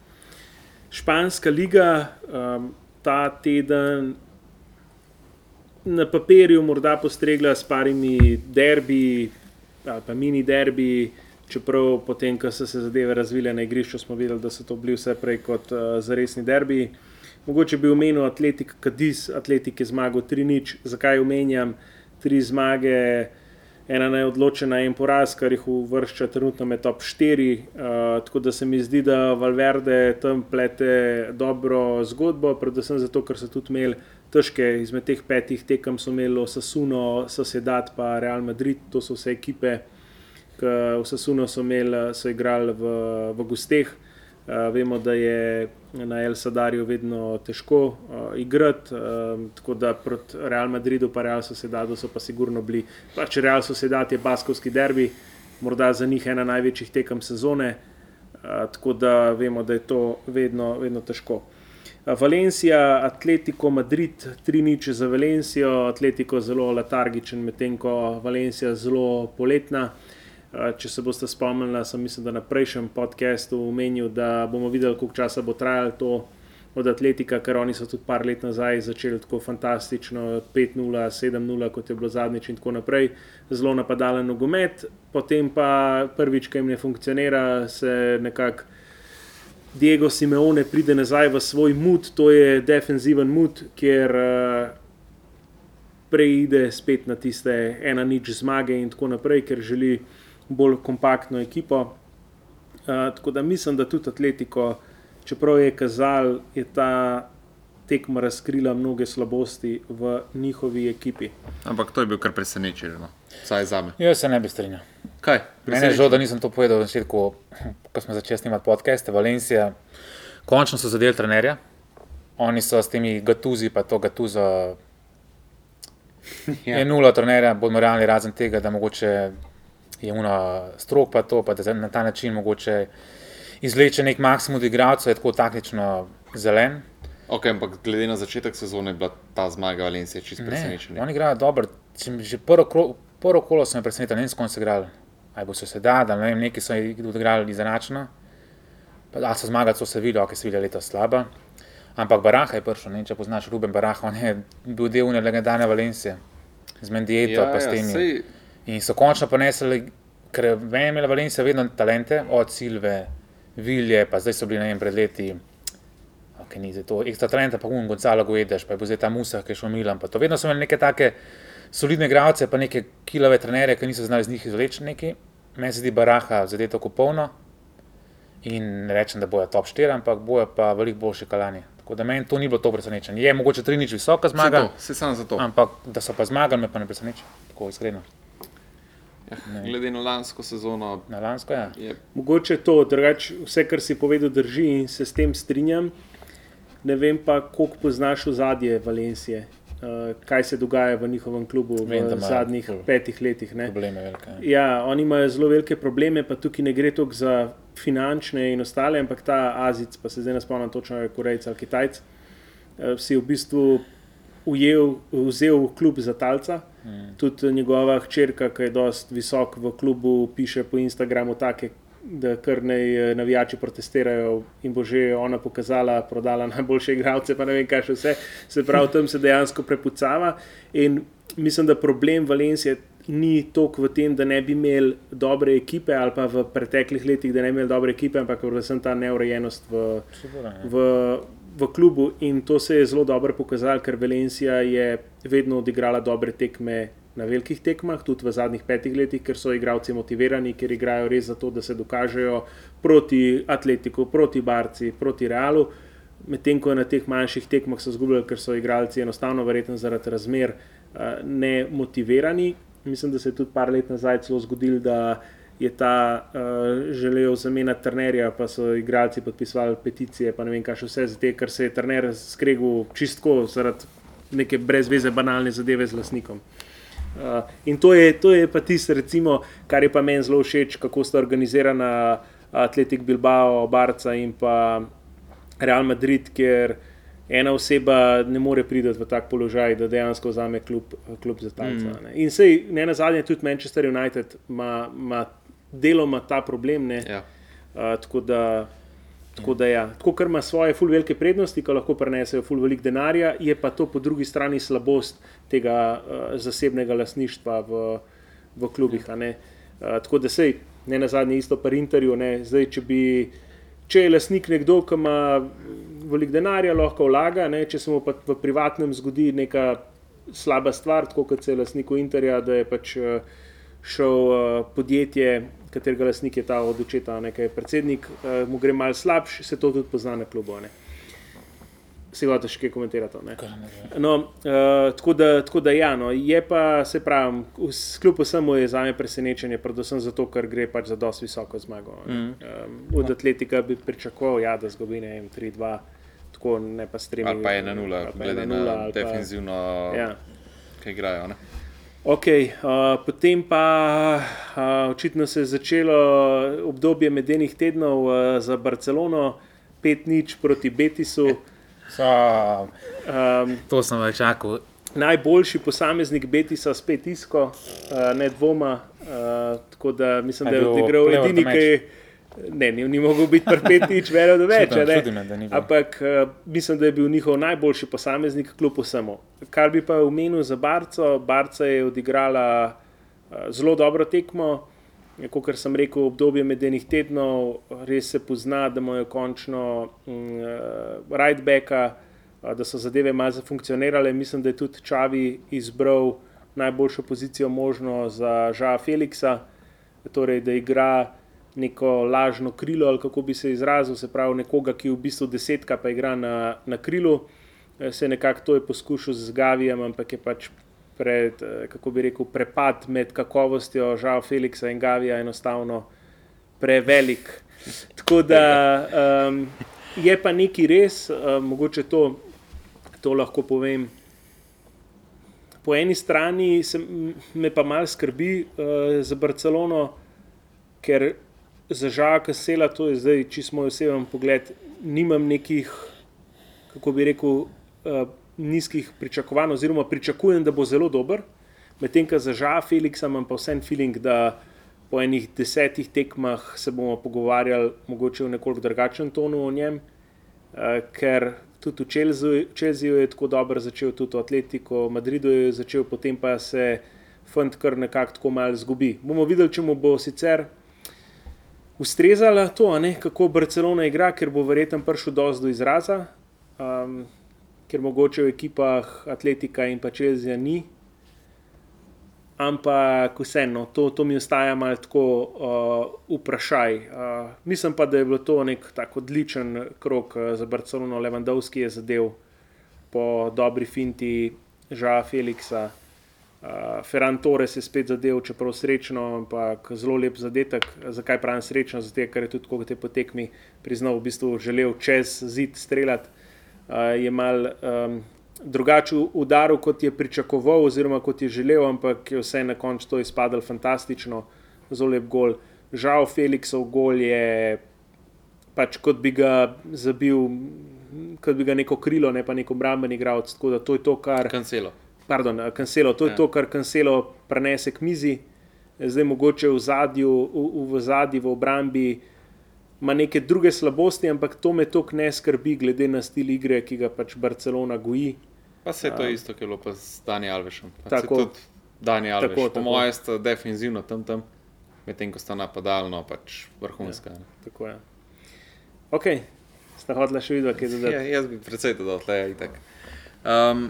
Španska liga um, ta teden na papirju morda postregla s parimi derbi ali pa mini derbi, čeprav potem, ko so se zadeve razvile na igrišču, smo videli, da so to bili vse prej kot uh, zaresni derbi. Mogoče bi omenil Atletik Kadiz, Atletik je zmagal 3-0. Zakaj omenjam tri zmage? ena neodločena in poraz, kar jih uvršča trenutno med top 4. Uh, tako da se mi zdi, da Valverde tam plete dobro zgodbo, predvsem zato, ker so tudi imeli težke, izmed teh petih tekem so imeli Osasuno, Sosedat pa Real Madrid, to so vse ekipe, ki v Sasuno so, so igrali v, v gosteh. Uh, vemo, da je na El Sadarju vedno težko uh, igrati, um, tako da proti Real Madridu in Real Sociedadu so pa sigurno bili. Pač Real Sociedad je baskovski derbi, morda za njih ena največjih tekem sezone, uh, tako da vemo, da je to vedno, vedno težko. Valencija, Atletico Madrid, 3-0 za Valencijo, Atletico zelo letargičen, medtem ko Valencija zelo poletna. Če se boste spomnili, sem mislim, da na prejšnjem podkastu omenil, da bomo videli, koliko časa bo trajalo to od Atletika, ker oni so tudi par let nazaj začeli tako fantastično, 5-0, 7-0, kot je bilo zadnjič in tako naprej, zelo napadalen nogomet, potem pa prvič, ki jim ne funkcionira, se nekako Diego Simeone pride nazaj v svoj mut, to je defensiven mut, kjer preide spet na tiste ena nič zmage in tako naprej, ker želi bolj kompaktno ekipo. Uh, tako da mislim, da tudi Atletiko, čeprav je kazal, je ta tekma razkrila mnoge slabosti v njihovi ekipi. Ampak to je bil kar presenečen. No. Saj za me. Jaz se ne bi strinjal. Kaj? Mene je žal, da nisem to povedal v začetku, ko smo začeli snemati podcaste. Valencija, končno so zadeli trenerja. Oni so s temi gatuzi, pa to gatuzo. Ja. Je nula trenerja, bomo realni razen tega, da mogoče je uno strok, pa to, pa da na ta način mogoče izvleče nek maksimum od igralcev, je tako taktično zelen. Ok, ampak glede na začetek sezone je bila ta zmaga Valencije čist Ne, presenečenje. oni igrajo dobro. Že prvo, prvo kolo sem presenečen, ne vem, s kom so igrali. Ali bo se sedaj, da ne vem, neki so odigrali izenačeno. Pa, a so zmagali, so se videli, ok, se videli letos slaba. Ampak Baraha je prišel, ne če poznaš Ruben Baraha, on je bil del une legendarne Valencije, z Mendieto, ja, pa s temi. sej, In so končno ponesli, ker vem, imela Valencija vedno talente, od Silve, Vilje, pa zdaj so bili ne vem, pred leti. Okay, ni zdaj to ekstra talenta, pa un Gonzalo Guedes, pa je bil zdaj ta Musa, ki je šel Milan. pa to. Vedno so imeli neke take solidne igralce, pa neke kilove trenere, ki niso znali iz njih izvleči neki. Meni se zdi Baraha zadeto popolno in ne rečem, da bojo top 4, ampak bojo pa veliko boljši kalani. Tako da meni to ni bilo to presenečenje. Je mogoče 3 nič visoka zmaga, to, saj samo zato. ampak da so pa zmagali, me pa ne preseneča. Tako iskreno. Ja, glede na lansko sezono Na lansko je. je Mogoče to, drugače vse, kar si povedal, drži in se s tem strinjam. Ne vem pa, koliko poznaš ozadje Valencije, uh, kaj se dogaja v njihovem klubu Vem, v imajo zadnjih ful petih letih. Ne? Probleme velike. Ja, oni imajo zelo velike probleme, pa tukaj ne gre toliko za finančne in ostale, ampak ta Azic, pa se zdaj ne spomnim točno, je Korejc ali Kitajc, eh, si je v bistvu ujel, vzel klub za talca. Mm. Tudi njegova hčerka, ki je dosti visok v klubu, piše po Instagramu take, da kar naj eh, navijači protestirajo in bo že ona pokazala, prodala najboljše igralce, pa ne vem, kaj še vse. Se pravi, tam se dejansko prepucava. In mislim, da problem Valencije ni toliko v tem, da ne bi imeli dobre ekipe, ali pa v preteklih letih, da ne bi imeli dobre ekipe, ampak predvsem ta neurejenost v, ja. v, v klubu. In to se je zelo dobro pokazalo, ker Valencija je vedno odigrala dobre tekme. Na velikih tekmah, tudi v zadnjih petih letih, ker so igralci motivirani, ker igrajo res zato, da se dokažejo proti Atletiku, proti Barci, proti Realu. Medtem ko na teh manjših tekmah so izgubljali, ker so igralci enostavno, verjetno zaradi razmer, eh, ne motivirani. Mislim, da se je tudi par let nazaj celo zgodilo, da je ta uh, želel zamenjati trenerja, pa so igralci podpisovali peticije, pa ne vem, kaj še vse, zato ker se je trener skregal čistko zaradi neke brezveze banalne zadeve z lasnikom. Uh, in to je, to je pa tisto, recimo, kar je pa meni zelo všeč, kako sta organizirana Atletik Bilbao, Barca in pa Real Madrid, ker ena oseba ne more priti v tak položaj, da dejansko vzame klub, klub za talca. Mm. In sej, ne na zadnje, tudi Manchester United ima deloma ta problem. Ne, ja. uh, tako da. Tako da, ja, tako kar ima svoje ful velike prednosti, ki lahko prenesejo ful velik denarja, je pa to po drugi strani slabost tega uh, zasebnega lasništva v, v klubih. Uh, tako da sej, ne na zadnje, isto pa Interju, ne, zdaj, če bi. Če je lastnik nekdo, ki ima veliko denarja, lahko vlaga, ne, če se mu pa v privatnem zgodi neka slaba stvar, tako kot se je lastniku Interja, da je pač eh, šel eh, podjetje, katerega lastnik je ta od očeta, nekaj predsednik, eh, mu gre mal slabš, se to tudi pozna na klubu. Ne. Si hočeš še kaj komentirati? Ne? No, uh, tako, da, tako da, ja, no, je pa, se pravi, kljub vsemu je za me presenečenje, predvsem zato, ker gre pač za dosti visoko zmago. Mm. Um, od Atletika bi pričakoval, ja, da zgubi ne vem, 3-2, tako ne pa s 3 Ali pa je na nula, glede na defenzivno, Ja. ki igrajo. Ne? Ok, uh, potem pa uh, očitno se je začelo obdobje medenih tednov uh, za Barcelono, 5-0 proti Betisu. So, Um, to sem več čakal. najboljši posameznik Betisa, spet Isko, uh, ne dvoma. Uh, tako da mislim, da je odigral edini, ki je. Ne, ni, ni mogel biti prpetič, vejo, da več. Čudim, ne. čudi me, da. Ampak uh, mislim, da je bil njihov najboljši posameznik, kljub vsemu. Kar bi pa omenil za Barco, Barca je odigrala uh, zelo dobro tekmo. Kot sem rekel, obdobje medenih tednov, res se pozna, da imajo končno uh, rightbacka, uh, da so zadeve malo zafunkcionirale. Mislim, da je tudi Čavi izbral najboljšo pozicijo možno za Žaa Feliksa, torej da igra neko lažno krilo, ali kako bi se izrazil, se pravi nekoga, ki v bistvu desetka, pa igra na, na krilu. Eh, Se nekako to je poskušal z Gavijem, ampak je pač pred, eh, kako bi rekel, prepad med kakovostjo Žao Felixa in Gavija enostavno prevelik. Tako da um, je pa nekaj res, um, mogoče to, to lahko povem. Po eni strani se, me pa malo skrbi uh, za Barcelono, ker za Žaka Sela, to je zdaj, če smo oseben pogled, nimam nekih, kako bi rekel, uh, nizkih pričakovanj, oziroma pričakujem, da bo zelo dober. Medtem, ko za Žaka Felixa imam pa vsem feeling, da po enih desetih tekmah se bomo pogovarjali, mogoče v nekoliko drugačnem tonu o njem, uh, ker tudi v Čelziju je tako dobro začel, tudi v Atletiku, v Madridu je začel, potem pa se fant kar nekako tako malo zgubi. Bomo videli, če mu bo sicer ustrezala to, ne, kako Barcelona igra, ker bo verjetno prišel dosto do izraza, um, ker mogoče v ekipah Atletika in pa Čelzija ni. Ampak vseeno, to, to mi ostaja malo tako uh, vprašaj. Uh, mislim pa, da je bilo to nek tako odličen krok uh, za Barcelono. Levandovski je zadev po dobri finti Žaja Felixa, uh, Ferran Torres je spet zadev, čeprav srečno, ampak zelo lep zadetek. Zakaj pravim srečno? Zato, ker je tudi, ko te potekmi priznal, v bistvu želel čez zid streljati. Uh, je mal um, drugače udaril, kot je pričakoval, oziroma kot je želel, ampak je vse na koncu to izpadlo fantastično, zelo lep gol. Žal, Felixov gol je pač kot bi ga zabil, kot bi ga neko krilo, ne pa neko obrambeni igralec. Tako da to je to, kar. Kancelo. Pardon, kancelo, to je ja. to, kar kancelo prenese k mizi, zdaj mogoče v zadju, v, v zadju, v obrambi. Ma neke druge slabosti, ampak to me toliko ne skrbi, glede na stil igre, ki ga pač Barcelona goji. Pa se je to isto, ki je bilo pa z Dani Alvešem. Tako, Dani Alveš, tako, po mojem, sta defensivno tam tam, medtem ko sta napadalno pač vrhunska. Ja. Tako je. Ok, sta hodila še videti, kaj je zdaj. Ja, jaz bi predvsej to dal, tle, itak. Um,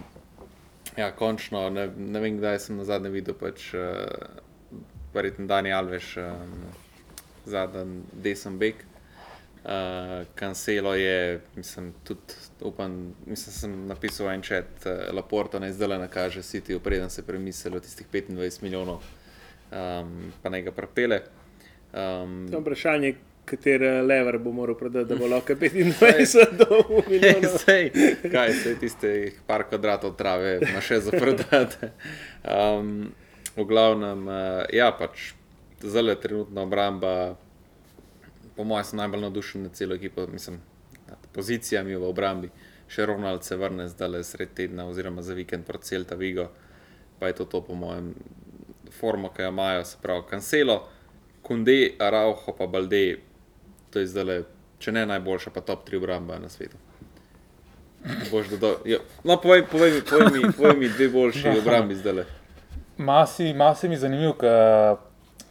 ja, končno, ne, ne vem, kdaj sem na zadnje videl, pač, uh, verjetno Dani Alveš, um, zadnji desen bek. Uh, Kancelo je, mislim, tudi upam, mislim, sem napisal en čet, uh, Laporto naj zdaj le nakaže City, preden se premislil o tistih 25 milijonov, um, pa naj ga prepele. Um, To je vprašanje, katere lever bo moral prodati, da bo lahko 25 do milijonov. Sej, kaj se tistih par kvadratov trave ima še za prodati. Um, v glavnem, uh, ja, pač zelo je trenutna obramba. Po mojem, sem najbolj navdušen nad celo ekipo, mislim, nad pozicijami v obrambi. Še Ronald se vrne zdaj le sred tedna, oziroma za vikend proti Celta Vigo. Pa je to, to po mojem, forma, ki jo imajo, se pravi, Cancelo, Kunde, Araujo, pa Balde, to je zdaj če ne najboljša, pa top 3 obramba na svetu. Boš dodal. Ja. No, povej, povej, mi, povej, mi, povej mi dve boljši obrambi zdaj le. Masi, masi mi je zanimiv, ker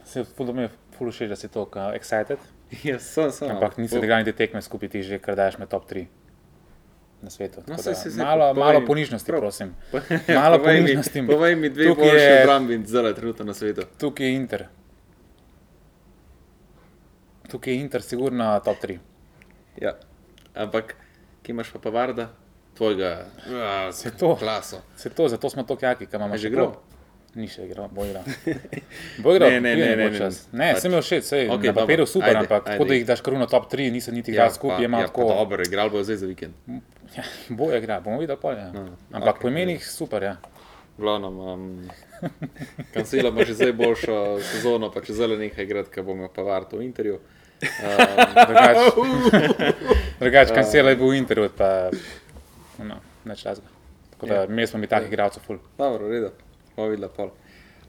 se mi je fulušeč, da si tako uh, excited. Ja, sem, sem. Ampak nisi odigrali te tekme skupaj, ti že kar daš med top 3 na svetu. No, da saj, saj, malo, povej malo mi. ponižnosti, Prav. prosim. Ja, Malo povej mi- ponižnosti. Povej mi dve boljši je- obrambi zdaj trenutno na svetu. Tukaj je Inter. Tukaj je Inter, sigurno top 3. Ja. Ampak, ki imaš pa Pavarda, tvojega, ja, Se to. klaso. Se to, zato smo tako jaki, ker imamo že igral? Ni še igral, bo igral. Bo igral, Ne, ne, ne, bo ne, čas. ne. Ne, Pač- sem imel všeč, sej, okay, na papirju super, ajde, ampak tako da ajde. jih daš na top 3, niso niti igrali skupaj, je malo ja, pa tako. dobro, igral bo zdaj za vikend. Ja, boje igra, bomo videli pol. Ja. No, Ampak okej. po imenih super, ja. Glavno, um, Kancela ima že zdaj boljšo sezono, pa če zelo nekaj igrati, ker bo imel Pavard v intervju. Um, Drugač, kancela je bil v Interju, pa no, neč razga. Tako da Ja. mi smo mi takih igralcev ful. Dobro, v redu, bomo videli pol.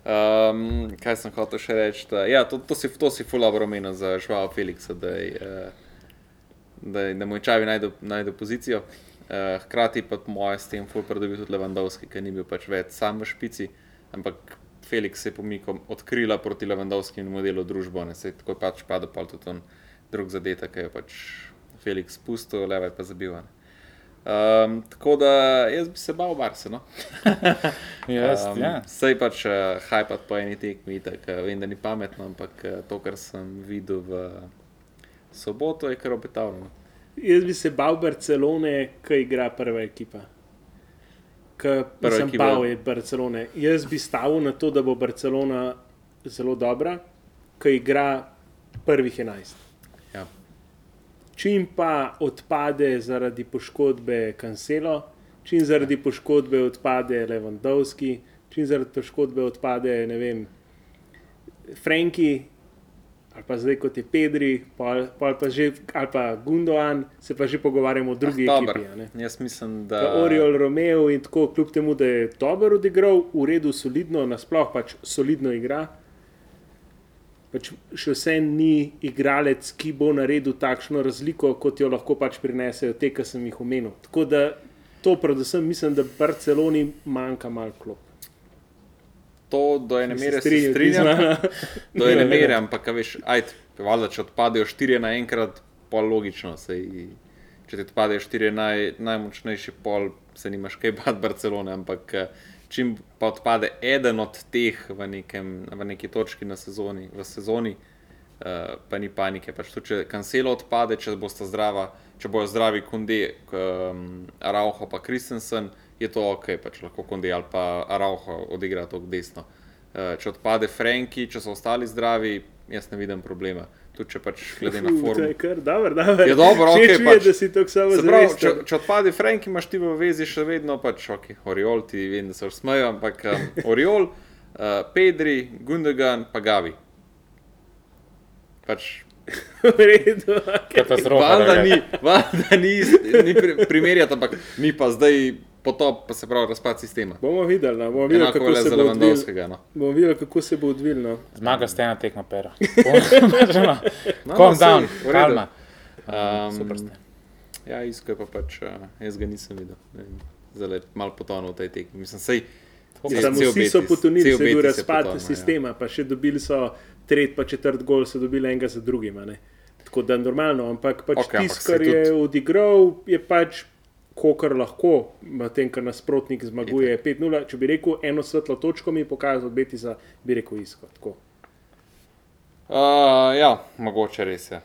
Um, kaj sem hotel še reči? Da, ja, to, to si, to si fulano omenil za Žvalo Feliksa, da, je, eh, da, je- da mu je čavi najdu, najdu pozicijo. Uh, hkrati pa po mojem s tem ful pridobil tudi Levandovski, ki ni bil pač več sam v špici, ampak Felix se je pomikal od krila proti Levandovskemu modelu družbo, ne se je tako je pač padel pa tudi on drug zadetek, ki je pač Felix spustil, leve pa zabil. ne. Um, tako da jaz bi se bal Barse. No? Jaz, Um, ja. Sej pač uh, hajpat po eni tekmi, tako uh, vem, da ni pametno, ampak uh, to, kar sem videl v soboto, je kar obetavno. Jaz bi se bal Barcelone, ki igra prva ekipa. K Prva sem ekipa. pa je Barcelona. Jaz bi stavil na to, da bo Barcelona zelo dobra, ki igra prvih 11. Ja. Čim pa odpade zaradi poškodbe Cancelo, čim zaradi poškodbe odpade Lewandowski, čim zaradi poškodbe odpade ne vem, Franki, ali pa zdaj kot je Pedri, pol, pol pa že, ali pa Gundogan, se pa že pogovarjamo o drugi Ah, ekipi. Jaz mislim, Pa da. Oriol Romeo in tako, kljub temu, da je dobro odigral, v redu, solidno, nasploh pač solidno igra. Pač še vse ni igralec, ki bo naredil takšno razliko, kot jo lahko pač prinesejo te, ki sem jih omenil. Tako da to, predvsem, mislim, da Barceloni manjka malo klop. To do ene mere se strinjam. Do ene Ja, mere, ja. ampak a veš, ajde, valjda, če odpadejo štiri naenkrat, pol logično. Sej, če ti odpadejo štiri naj, najmočnejši pol, se nimaš kaj bati Barcelone, ampak eh, čim pa odpade eden od teh v, nekem, v neki točki na sezoni, v sezoni, uh, pa ni panike. Pač tudi, če kancelo odpade, če bosta zdrava, če bojo zdravi Kunde, um, Araujo pa Kristensen, je to ok, pač lahko Kunde ali pa Araujo odigra to desno. Uh, če odpade Franki, če so ostali zdravi, jaz ne vidim problema. Tudi če pač glede na formo. je kar dobro, dobro. Je dobro, Všeč okej, mi je, pač. da si tako samo pravi, če, če odpade Frank, imaš ti v vezi še vedno, pač, ok, Oriol, ti vem, da se smejo, ampak um, Oriol, uh, Pedri, Gundogan, pa Gavi. Pač, redu, okej. Katastrofa. valjda da je. ni, valjda ni, ni pri, primerjati, ampak mi pa zdaj potop, pa se pravi razpad sistema. Bomo videli, no. bomo videli, kako se bo odvil. No. Bomo videli, kako se bo odvil. No. Zmaga ste ena tekma pera. No, Calm down, v redu. kalma. Um, Super ste. Ja, isko je pa pač, uh, jaz ga nisem videl. Ne vem, Zdaj malo potonil v tej tekmi. Mislim, sej, Samo cel vsi so potonili, se je bil razpad potonil, ja. sistema, pa še dobili so tretji, pa četrt gol, so dobili enega za drugim. a ne. Tako da normalno, ampak pač ampak tisto, kar je tudi- odigral, je pač kokar lahko, medtem ko nasprotnik zmaguje 5-0. Če bi rekel eno svetlo točko, mi je pokazal biti za, bi rekel, isko. Tako. Uh, ja, mogoče res je.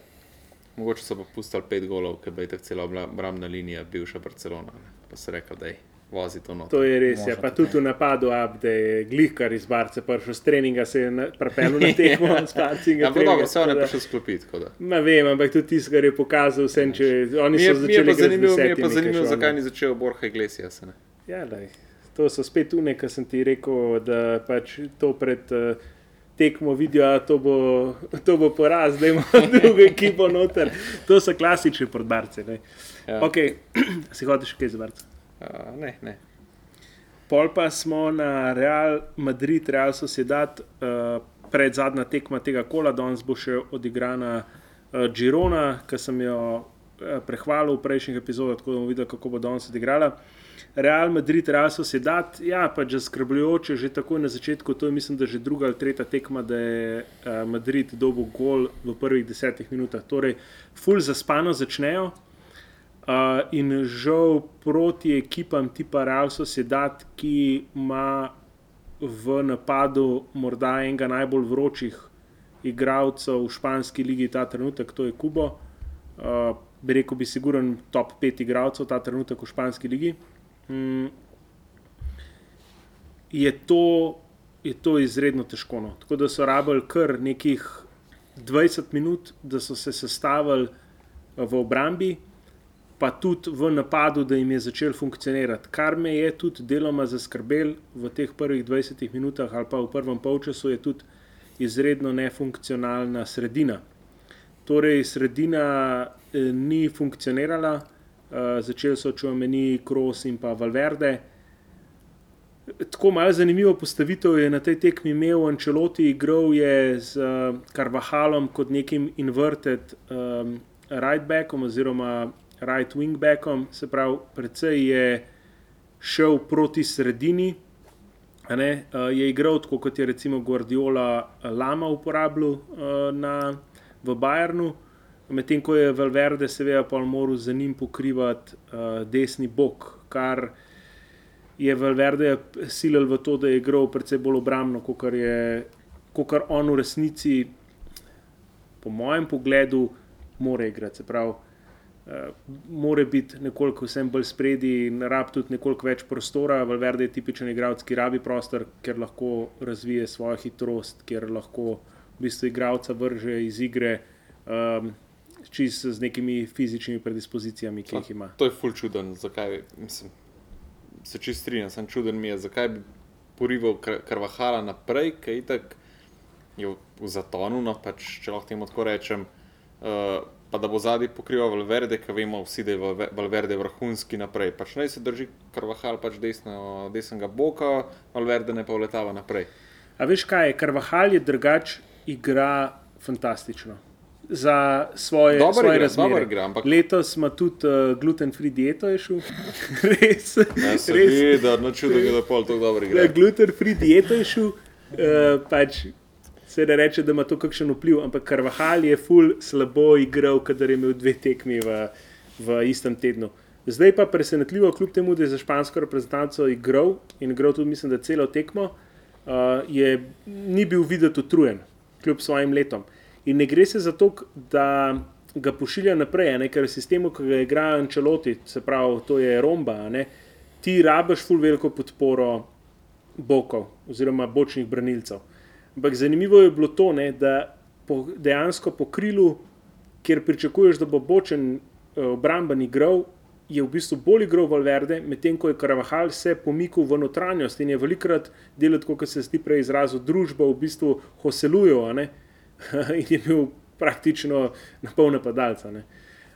Mogoče so pa pustili pet golov, ker bi tako cela obla- obrambna linija bivša Barcelona. Ne. Pa se rekel, da je vozi to noč. To je res, ja. Možno pa tudi tudi v napadu, ab, da je glihkar iz Barca prišel s treninga, se je pripeljal na tekmo s Barci. Ja, pa dobro, vse on je prišel sklopiti. Ma vem, ampak tudi tisto, kar je pokazal, vsem, če oni je, so mi je začeli pa zanimivo, mi je pa z zanimivo zakaj ni začel Borja Iglesias. Ne? Ja, lej. To so spet une, ki sem ti rekel, da pač to pred uh, tekmo vidijo, da to bo, to bo poraz, da ima drugo ekipo noter. To so klasični podbarci. Ja. Ja. Okay. si hočeš kaj zvrti? Uh, ne, ne. Pol pa smo na Real Madrid, Real Sociedad, uh, pred zadnja tekma tega kola, danes bo še odigrana uh, Girona, ki sem jo uh, prehvalil v prejšnjih epizodah, tako da bomo videli, kako bo danes odigrala. Real Madrid, Real Sociedad, ja, pač zaskrbljujoče, že tako na začetku, to je mislim, da že druga ali tretja tekma, da je uh, Madrid dobil gol v prvih desetih minutah. Torej, full zaspano začnejo. Uh, in žal proti ekipam tipa Real Sociedad, ki ima v napadu morda enega najbolj vročih igralcev v španski ligi ta trenutek, to je Kubo. Uh, bi rekel, bi siguren top 5 igralcev ta trenutek v španski ligi. Mm, je, to, je to izredno težko. No. Tako da so rabili kar nekih 20 minut, da so se sestavili v obrambi, pa tudi v napadu, da jim je začel funkcionirati. Kar me je tudi deloma zaskrbel v teh prvih 20 minutah ali pa v prvem polčasu, je tudi izredno nefunkcionalna sredina. Torej, sredina eh, ni funkcionirala, eh, začeli so čuveni Kros in pa Valverde. Tako malo zanimivo postavitev je na tej tekmi imel Ančeloti, igral je z uh, Carvahalom kot nekim inverted um, right backom oziroma right wing backom, se pravi, predvsej je šel proti sredini. Ne, uh, je igral tako, kot je recimo Guardiola uh, Lama uporabljal uh, na, v Bayernu, medtem ko je Valverde seveda pa moral za njim pokrivati desni bok, kar je Valverde silil v to, da je igral precej bolj obrambno, kot je kot on v resnici, po mojem pogledu, more igrati. Se pravi, Uh, more biti nekoliko vsem bolj spredi in rab tudi nekoliko več prostora. Valverde je tipičen igralec, ki rabi prostor, ker lahko razvije svojo hitrost, ker lahko v bistvu igralca vrže iz igre um, čist z nekimi fizičnimi predispozicijami, ki jih ima. To je ful čuden, zakaj mislim, se čist strinjam, sem čuden mi je, zakaj bi porival Kar- Karvahala naprej, ker itak je v, v zatonu, no, pač, če lahko temu tako rečem. Uh, pa da bo zadnji pokrival Valverde, ki vemo vsi, da je Valve- Valverde vrhunski naprej. Pač naj se drži Karvahal pač desno, desnega boka, Valverde ne pa vletava naprej. A veš kaj, Karvahal je drugač, igra fantastično. Za svoje, igra, razmere. igra, ampak- Letos ima tudi uh, gluten-free dieto, je šel. res. Ja, res. vidi, da no čudo, da je pol tako dobro Ja, igra. gluten-free dieto je šel. Uh, pač, se ne reče, da ima to kakšen vpliv, ampak Karvahal je ful slabo igral, kadar je imel dve tekmi v, v istem tednu. Zdaj pa presenetljivo, kljub temu, da je za špansko reprezentanco igral in igral tudi, mislim, da celo tekmo, uh, je, ni bil videti utrujen, kljub svojim letom. In ne gre se za to, da ga pošilja naprej, ne, ker sistemu, ki ga igra Ančeloti, se pravi, to je romba, ne, ti rabiš ful veliko podporo bokov oziroma bočnih branilcev. Ampak zanimivo je bilo to, ne, da po, dejansko po krilu, kjer pričakuješ, da bo bočen eh, obramben igral, je v bistvu bolj igral Valverde, medtem ko je Karavahal se pomikal v notranjost in je velikrat delal, kot se zdi prej izrazil, družba v bistvu hoselujo in je bil praktično na pol napadalca. Ne.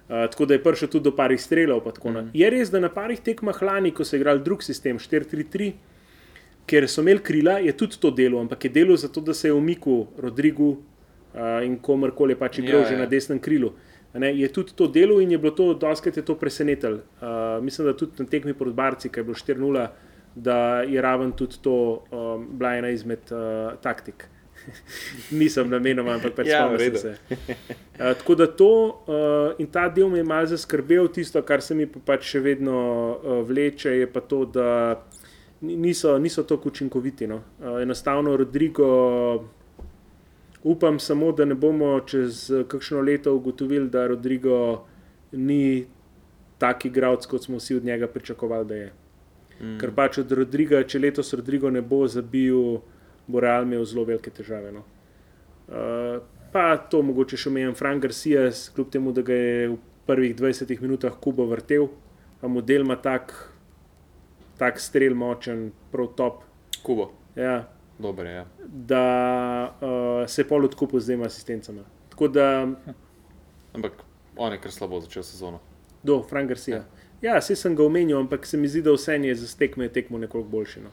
Uh, tako da je prišel tudi do parih strelov. Mm. Je res, da na parih tekmah lani, ko so igrali drug sistem 4-3-3, ker so imeli krila, je tudi to delo, ampak je delo zato, da se je umikal Rodrigu uh, in komorkoli je pač igral Ja, ja, že ja. na desnem krilu. Ne, je tudi to delo in je bilo to, doskrat je to presenetilo. Uh, mislim, da tudi na tekmi proti Barci, ki je bilo 4-0, da je raven tudi to um, bila ena izmed uh, taktik. Nisem namenoma, ampak pač Ja, spomnim redu. se. Uh, tako da to uh, in ta del me je malce zaskrbel, tisto, kar se mi pa pač še vedno uh, vleče, je pa to, da ni- niso, niso tako učinkoviti. No. Uh, enostavno, Rodrigo, upam samo, da ne bomo čez eh, kakšno leto ugotovili, da Rodrigo ni tak igralec, kot smo vsi od njega pričakovali, da je. Mm. Ker pač od Rodriga, če letos Rodrigo ne bo zabil, bo Real imel zelo velike težave. No. Uh, pa to mogoče še omejem Frank Garcia, kljub temu, da ga je v prvih 20 minutah Kubo vrtel, pa model ima tak, tak strel močen, prav top. Kubo, Ja, dober je. Ja. da uh, se je pol odkupil z dvema asistencama. Tako da, Ampak on je kar slabo začel sezono. do Frank Garcia. Ja, vse sem ga omenil, ampak se mi zdi, da vse je za tekme tekmo nekoliko boljši. No.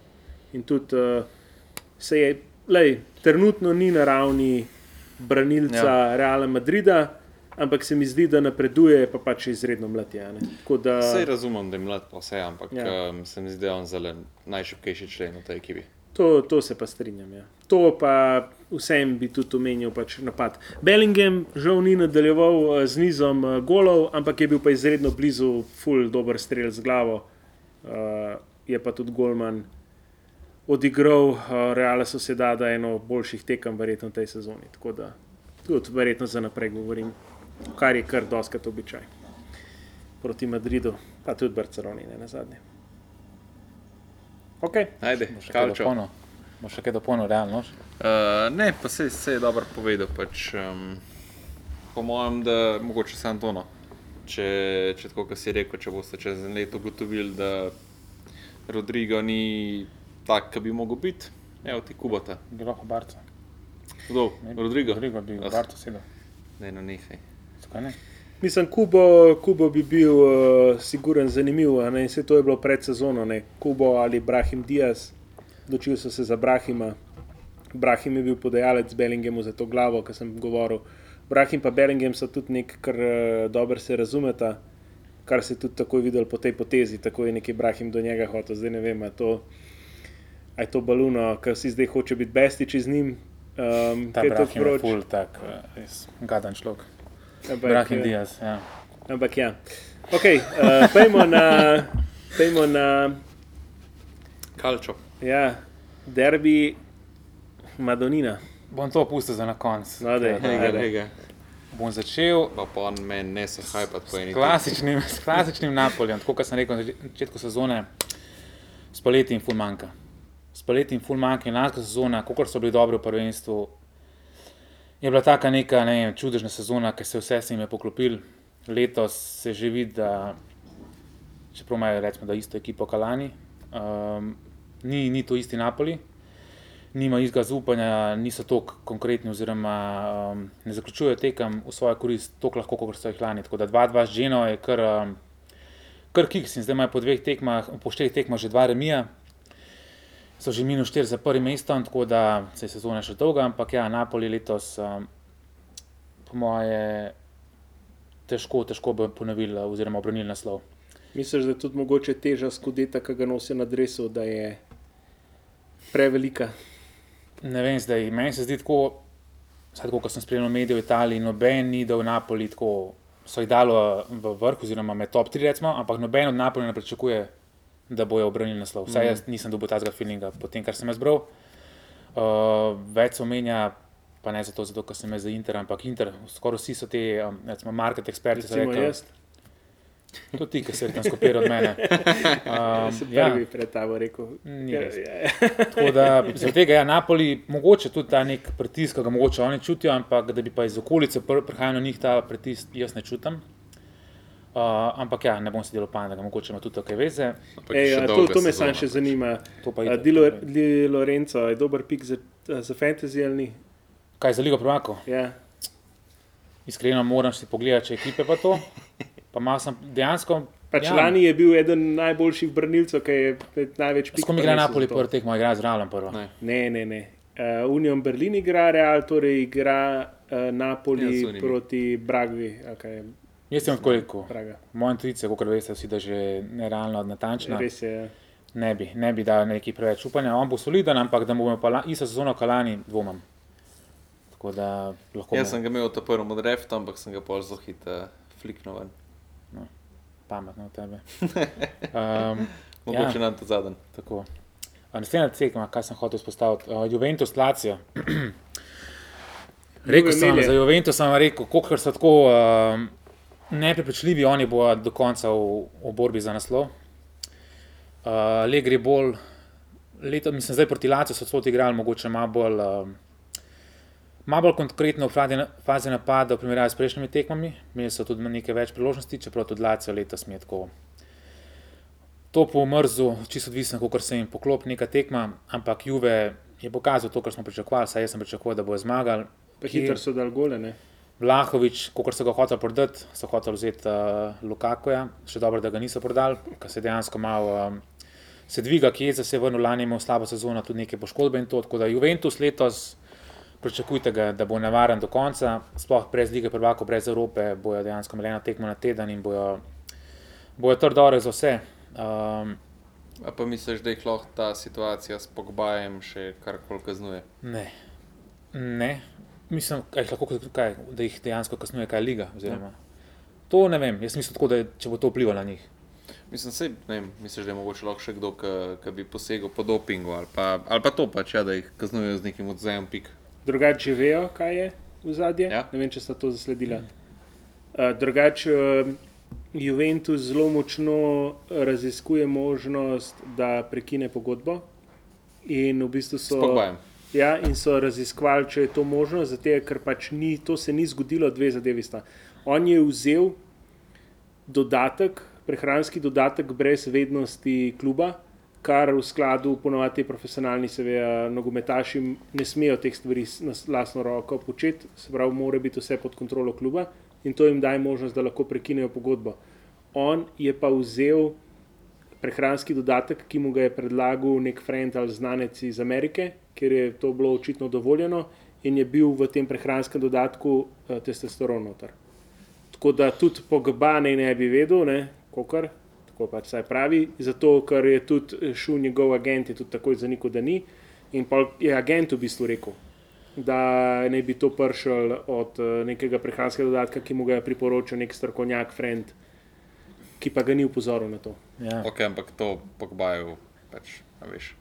In tudi uh, se je, lej, trenutno ni na ravni branilca ja. Reala Madrida, ampak se mi zdi, da napreduje, pa pač je izredno mlad. je, a ne. Tako da, Vse razumem, da je mlad, pa vse, ampak Ja. um, se mi zdi, da je on zelo najšipkejši člen v tej ekipi. To, to se pa strinjam. Ja. To pa vsem bi tudi omenil pač napad. Bellingham žal ni nadaljeval eh, z nizom eh, golov, ampak je bil pa izredno blizu, full dober strel z glavo. Uh, je pa tudi Golman odigral uh, Real Sociedad eno boljših tekem, verjetno v tej sezoni. Tako da tudi verjetno za naprej govorim, kar je kar doskrat običaj. Proti Madridu, pa tudi Barceloni, ne na zadnje. Okay. Ajde, še dopolnil? Bo še kaj dopolnil, realno? Uh, ne, pa se, se je dobro povedal. Pač, um, po mojem, da mogoče samo to. No. Če, če tako, kot si rekel, če boste čez en leto ugotovili, da Rodrigo ni tak, ki bi mogel biti, evo ti kubata. Bi lahko Barca. Kdo? Rodrigo. Rodrigo bi v Ah. Barca sedel. Ne, no, nehaj. Zakaj ne? Mislim, Kubo, Kubo bi bil uh, siguren zanimiv, a ne, in se to je bilo pred sezono, ne, Kubo ali Brahim Diaz, odločili so se za Brahima. Brahim je bil podajalec Bellinghamu za to glavo, ki sem govoril. Brahim in Bellingham sta tudi nek, kar uh, dobro se razumeta, kar se je tudi takoj videl po tej potezi, tako je neki Brahim do njega hotel. Zdaj ne vem, ali je to, je to baluno, ker si zdaj hoče biti bestič z njim. Um, Ta je to Brahim je proč? ful, tak, eh, res gadan človek. Ampak, Brahim eh, Diaz, ja. Ampak ja. Okay, uh, pejmo na, pejmo na Kalčo. ja, derbi Madonina. Bom to pustil za na konec. No, daj. Ker, Ajde. Hega. bom začel Pa pa on meni ne se hajpat po eni s klasičnim, s klasičnim Napolijem, tako kot sem rekel na začetku sezone, s poletjem in fulmanka. S poletjem in fulmanka in lanska sezona, kot so bili dobri v prvenstvu, je bila taka neka ne vem, čudežna sezona, ki se vse s njim je poklopil. Letos se že vidi, da čeprav imajo recimo, da isto ekipo Kalani, um, ni, ni to isti Napoli. Nima istega zaupanja, niso tako konkretni, oziroma um, ne zaključujejo tekem v svojo korist tako lahko, kot so jih lani. Tako da 2-2 z Ženo je kar, um, kar kiks in zdaj imajo po dveh tekmah, po štirih tekmah že dva remija. So že minus 4 za prvim mestom, tako da se je sezona še dolga, ampak ja, Napoli letos, um, po moje, težko, težko bo ponovili oziroma obranili naslov. Misliš, da je tudi mogoče teža skodeta, ki ga nosijo na drevesu, da je prevelika? Ne vem, zdaj meni se zdi tako, vsaj tako, kot sem spremljal medije v Italiji, noben ni dal Napoli tako, so jih dalo v vrh, oziroma med top 3, recimo, ampak noben od Napoli ne pričakuje, da bojo obranili naslov. Vsaj jaz nisem dobil tazga feelinga, potem kar sem jaz bral. Uh, več se omenja, pa ne zato, zato ker sem jaz za Inter, ampak Inter, skoraj vsi so ti, um, recimo, market eksperti, Recimo rekli, jaz, to ti, ki se tam skopiral od mene. Um, sem ja, prvi pred tabo rekel. Ja, ja, Tako da zaradi tega ja, Napoli mogoče tudi ta nek pritisk, ki ga mogoče oni čutijo, ampak da bi pa iz okolice pr- prihajal na njih ta pritisk, jaz ne čutim. Uh, ampak ja, ne bom se delal pan, da ga mogoče ima tudi tukaj veze. Ej, še a, to, to me samo še zanima. To pa A, itak. Di Lo- Di Lorenzo je dober pik za, za fantasy ali ni? Kaj za Ligo prvakov? Ja. Iskreno moram si pogledati, če ekipe pa to. Pa malo sem dejansko. Pač ja, ja. lani je bil eden najboljših branilcev, ki je največ pikov. kom igra prinesel Napoli prvo tekmo, igra z Realom prvo. Ne. Ne, ne, ne. Uh, Union Berlin igra, Real, torej igra uh, Napoli Ja, ja, proti Bragvi. Okay, Jaz sem. Praga. Moja intuicija, kot veste, vsi, da je že nerealno natančna. Res je. Ne bi, ne bi dal neki preveč upanja. On bo soliden, ampak da bomo pa isto sezono kalani, dvomam. Tako da lahko. Jaz mu- sem ga imel ta prvi mod refta, ampak sem ga pol zelo hitro fliknil ven. pametno od tebe. Um, Mogoče Ja. nam to zadnji. tako. Naslednja tekma, kaj sem hotel izpostaviti, uh, Juventus Lacijo. rekel sem za Juventus, sem rekel, koliko so tako um, neprepričljivi, oni bodo do konca v, v borbi za naslov. Uh, Le gre bolj, leto, mislim, zdaj proti Laciju so celo igrali, mogoče malo bolj. Um, Malo bolj konkretno v fazi, fazi napada v primerjavi s prejšnjimi tekmami, imeli so tudi nekaj več priložnosti, čeprav tudi Lacijo letos mi je tako to po mrzu, čisto odvisno, kako se jim poklop neka tekma, ampak Juve je pokazal to, kar smo pričakovali, saj jaz sem pričakoval, da bo zmagal. Pa hitro so dal gole. Ne? Vlahovič, kot so ga hoteli prodati, so hoteli vzeti uh, Lukakuja, še dobro, da ga niso prodali, ker se dejansko malo um, se dviga, ki je za se vrnil lani, imel slabo sezono, tudi neke poškodbe in to. Tako da Juventus letos pričakujte, ga, da bo nevaren do konca, sploh brez lige prvako, brez Evrope, bojo dejansko imeli eno tekmo na teden in bojo, bojo trdore za vse. Um, A pa misliš, da jih lahko ta situacija s Pogbajem še karkoli kaznuje? ne, ne. Mislim, kaj, lahko, kaj, da jih dejansko kasnuje, kaj liga. Oziroma. To ne vem, jaz mislim tako, da je, če bo to vplivalo na njih. Mislim, sej, vem, misliš, da je mogoče lahko še kdo, ki bi posegel po dopingu ali pa, ali pa to pač, ja, da jih kaznujejo z nekim odzemom pik. Drugače vejo, kaj je v zadnje. Ja. Ne vem, če sta to zasledila. Uh, drugače uh, Juventus zelo močno raziskuje možnost, da prekine pogodbo. In v bistvu so. S Pogbajem. Ja, in so raziskovali, če je to možno, zato ker pač ni, to se ni zgodilo, dve zadevi sta. On je vzel dodatek, prehranski dodatek brez vednosti kluba, kar v skladu ponovadi profesionalni, seveda, nogometaši ne smejo teh stvari na lastno roko početi, se pravi, mora biti vse pod kontrolo kluba in to jim daje možnost, da lahko prekinejo pogodbo. On je pa vzel prehranski dodatek, ki mu ga je predlagal nek friend ali znanec iz Amerike, ker je to bilo očitno dovoljeno in je bil v tem prehranskem dodatku uh, testosteron noter. Tako da tudi Pogba naj ne bi vedel, ne, kokar, tako pač saj pravi, zato ker je tudi šel njegov agent, je tudi takoj zanikal, da ni. In pa je agent v bistvu rekel, da naj bi to pršel od eh, nekega prehranskega dodatka, ki mu ga je priporočil nek strokovnjak, friend, ki pa ga ni upozoril na to. Ja. Ok, ampak to Pogbaju, pač, a veš.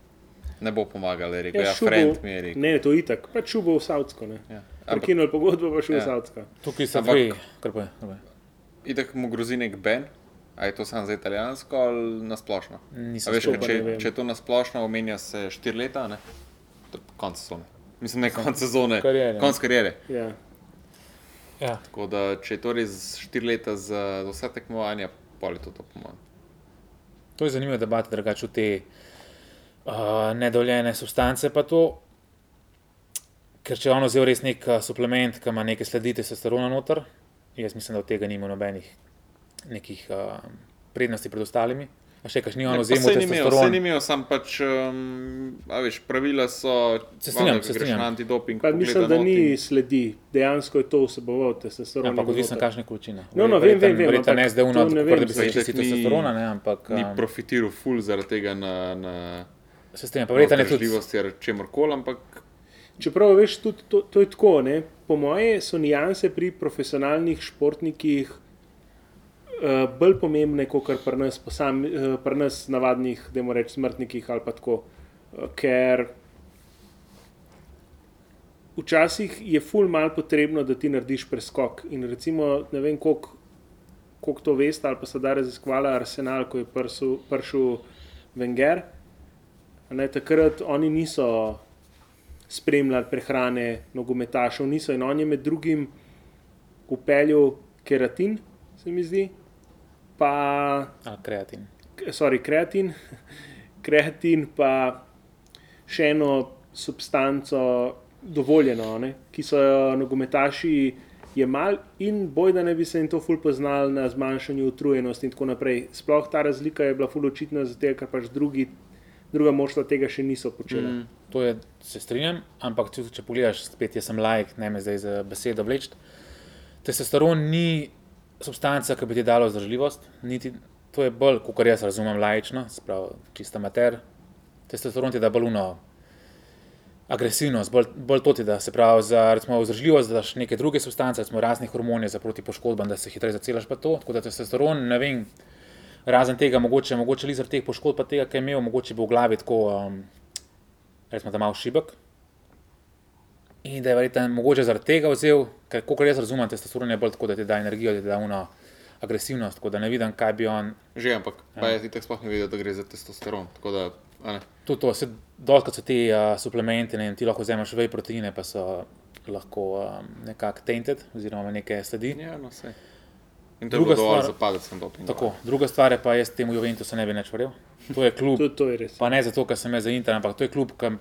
Ne bo pomagal, je rekel. Ja, bo- friend mi je rekel. Ne, to je itak, pač šel bo v Saudsko. ne. Ja. Prekinil pogodbo, pa šel Ja. v Saudsko. Tukaj so Ampak- kar pa je. itak mu grozi nek ben. A je to samo za italijansko ali nasplošno? Nisem A veš, to ker pa če, ne če je to nasplošno, omenja se štiri leta, ne? Konc sezone. Mislim, ne konc sezone, Kariere. konc karijere. Ja. Ja. Tako da, če je to res štiri leta za, za vse tekmovanja, pol je to, to po mojem. To je zanimiva debata, drugače te uh, nedovoljene substance. Pa to, ker če on vzel res nek uh, suplement, ki ima neke sledi testosterona noter, jaz mislim, da od tega nima nobenih nekih uh, prednosti pred ostalimi. A še kaj ni on Ne, pa vzel saj ni imel, saj testosteron? ni imel, sam pač, um, a veš, pravila so, Se strinjam, se strinjam. antidoping. Pa mislim, da not ni sledi, dejansko je to vseboval testosteron. Ampak odvisno, kakšne količine. No, no, vem, vem, vem, Verjetno ne zdaj uno, to ne da vem, bi se saj čisti itak ni- testosterona, ne, ampak Ni um, profitiral ful zaradi tega na, na se strinjam. Pa verjetno je tudi vzdržljivosti ali čemorkoli, ampak Čeprav veš, tudi to, to je tako. Ne? Po moje so nijanse pri profesionalnih športnikih uh, bolj pomembne, kot pri nas, posam, uh, pri nas navadnih, da moramo reči, smrtnikih ali pa tako. Uh, ker včasih je ful mal potrebno, da ti narediš preskok. In recimo, ne vem, koliko koliko to veste, ali pa se da raziskovala Arsenal, ko je prsu- prišel Wenger. Ne, takrat oni niso spremljali prehrane nogometašev, niso in on je med drugim upeljal keratin, se mi zdi, pa ali kreatin. sorry, kreatin, kreatin, pa še eno substanco, dovoljeno, ne, ki so jo nogometaši jemali, in boj, da ne bi se jim to ful poznali na zmanjšanju utrujenosti in tako naprej. Sploh ta razlika je bila ful očitna, zato ker pač drugi, druga moštva tega še niso počela. Mm. To je, se strinjam, ampak če, če pogledaš, spet jaz sem lajk, ne me zdaj za besedo vleč. Testosteron ni substanca, ki bi ti dala vzdržljivost, niti, to je bolj, kot jaz razumem, lajično, spravo čista mater. Testosteron ti da bolj uno, agresivnost, bolj, bolj to ti da, se pravi, za recimo, vzdržljivost, da daš neke druge substance, recimo raznih hormonij za proti poškodbam, da se hitreje zacelaš pa to. Tako da testosteron, ne vem, razen tega, mogoče, mogoče li zaradi teh poškodb, pa tega, kaj je imel, mogoče bi v glavi tako. Um, recimo, da ima šibek. In da je verjetno mogoče zaradi tega vzel, ker kot jaz razumem, testosteron je bolj tako, da ti da energijo, da ti da uno agresivnost, tako da ne vidim, kaj bi on. že, ampak ja. pa je ti tako sploh ne vedel, da gre za testosteron. Tako da. Tudi to, dolžkrat so ti uh, suplementi, ne, ti lahko vzameš vej proteine, pa so lahko um, nekako tainted, oziroma ima neke sledi. Ja, no, sej. In to je Druga dovolj stvar- za padec na doping. Tako, druga stvar je pa, jaz temu Juventusu ne bi več verjel. To je klub, Tudi to je res. Pa ne zato, ker sem jaz za Inter, ampak to je klub, ki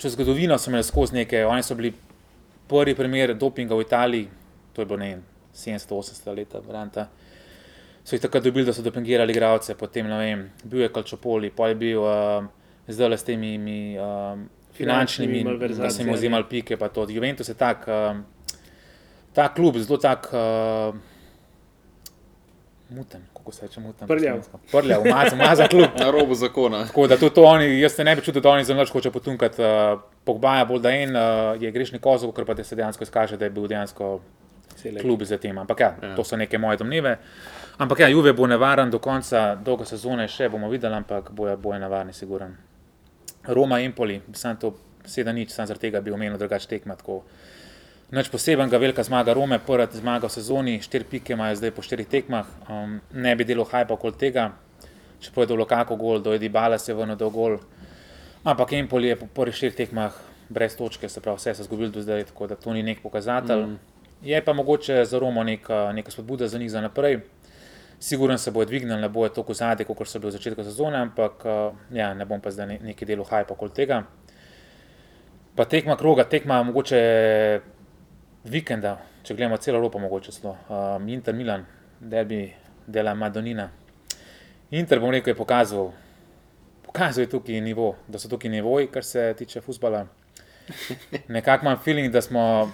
čez zgodovino so imeli skozi neke, oni so bili prvi primer dopinga v Italiji, to je bilo ne vem, 70-80 leta, varianta. So jih takrat dobili, da so dopingirali igralce, potem ne vem, bil je Kalčopoli, pa je bil uh, zdaj le s temi mi, um, finančnimi, Finančnimi da se jim vzemali pike, pa to. Juventus je tak, um, ta klub, zelo tak. Uh, Muten, kako se reče, muten. po Prljav. Prljav, umazan klub. Na robu zakona. Tako da tudi to oni, jaz se ne bi čutil, da oni zelo hoče potunkati. Uh, Pogbaja bolj da en uh, je grešni kozov, ker pa da se dejansko izkaže, da je bil dejansko Cele. klub za tem. Ampak ja, Ja. to so neke moje domneve. Ampak ja, Juve bo nevaren do konca dolge sezone, še bomo videli, ampak boje, boje nevarni, siguren. Roma Empoli, sam to sedem nič, sam zaradi tega bi omenil drugače tekma. Tako. Nič posebenega, velika zmaga Rome, prva zmaga v sezoni, štiri pike imajo zdaj po štirih tekmah. Um, ne bi delal hajpa okoli tega, čeprav je do Lokako gol, do Edibala se vrnil do gol. Ampak Empoli je po prvih štirih tekmah brez točke, se pravi, vse so izgubili do zdaj, tako da to ni nek pokazatelj. Mm. Je pa mogoče za Romo neka, neka spodbuda za njih za naprej. Siguren se bo dvignil, ne bo je tako zadnji, kot so bili v začetku sezone, ampak uh, ja, ne bom pa zdaj ne, neki delo hajpa okoli tega. Pa tekma kroga, tekma mogoče vikenda, če gledamo celo Evropo, mogoče celo. Um, Inter Milan, derbi dela Madonina. Inter, bom rekel, je pokazal, pokazal je tukaj nivo, da so tukaj nivoji, kar se tiče futbola. Nekako imam feeling, da smo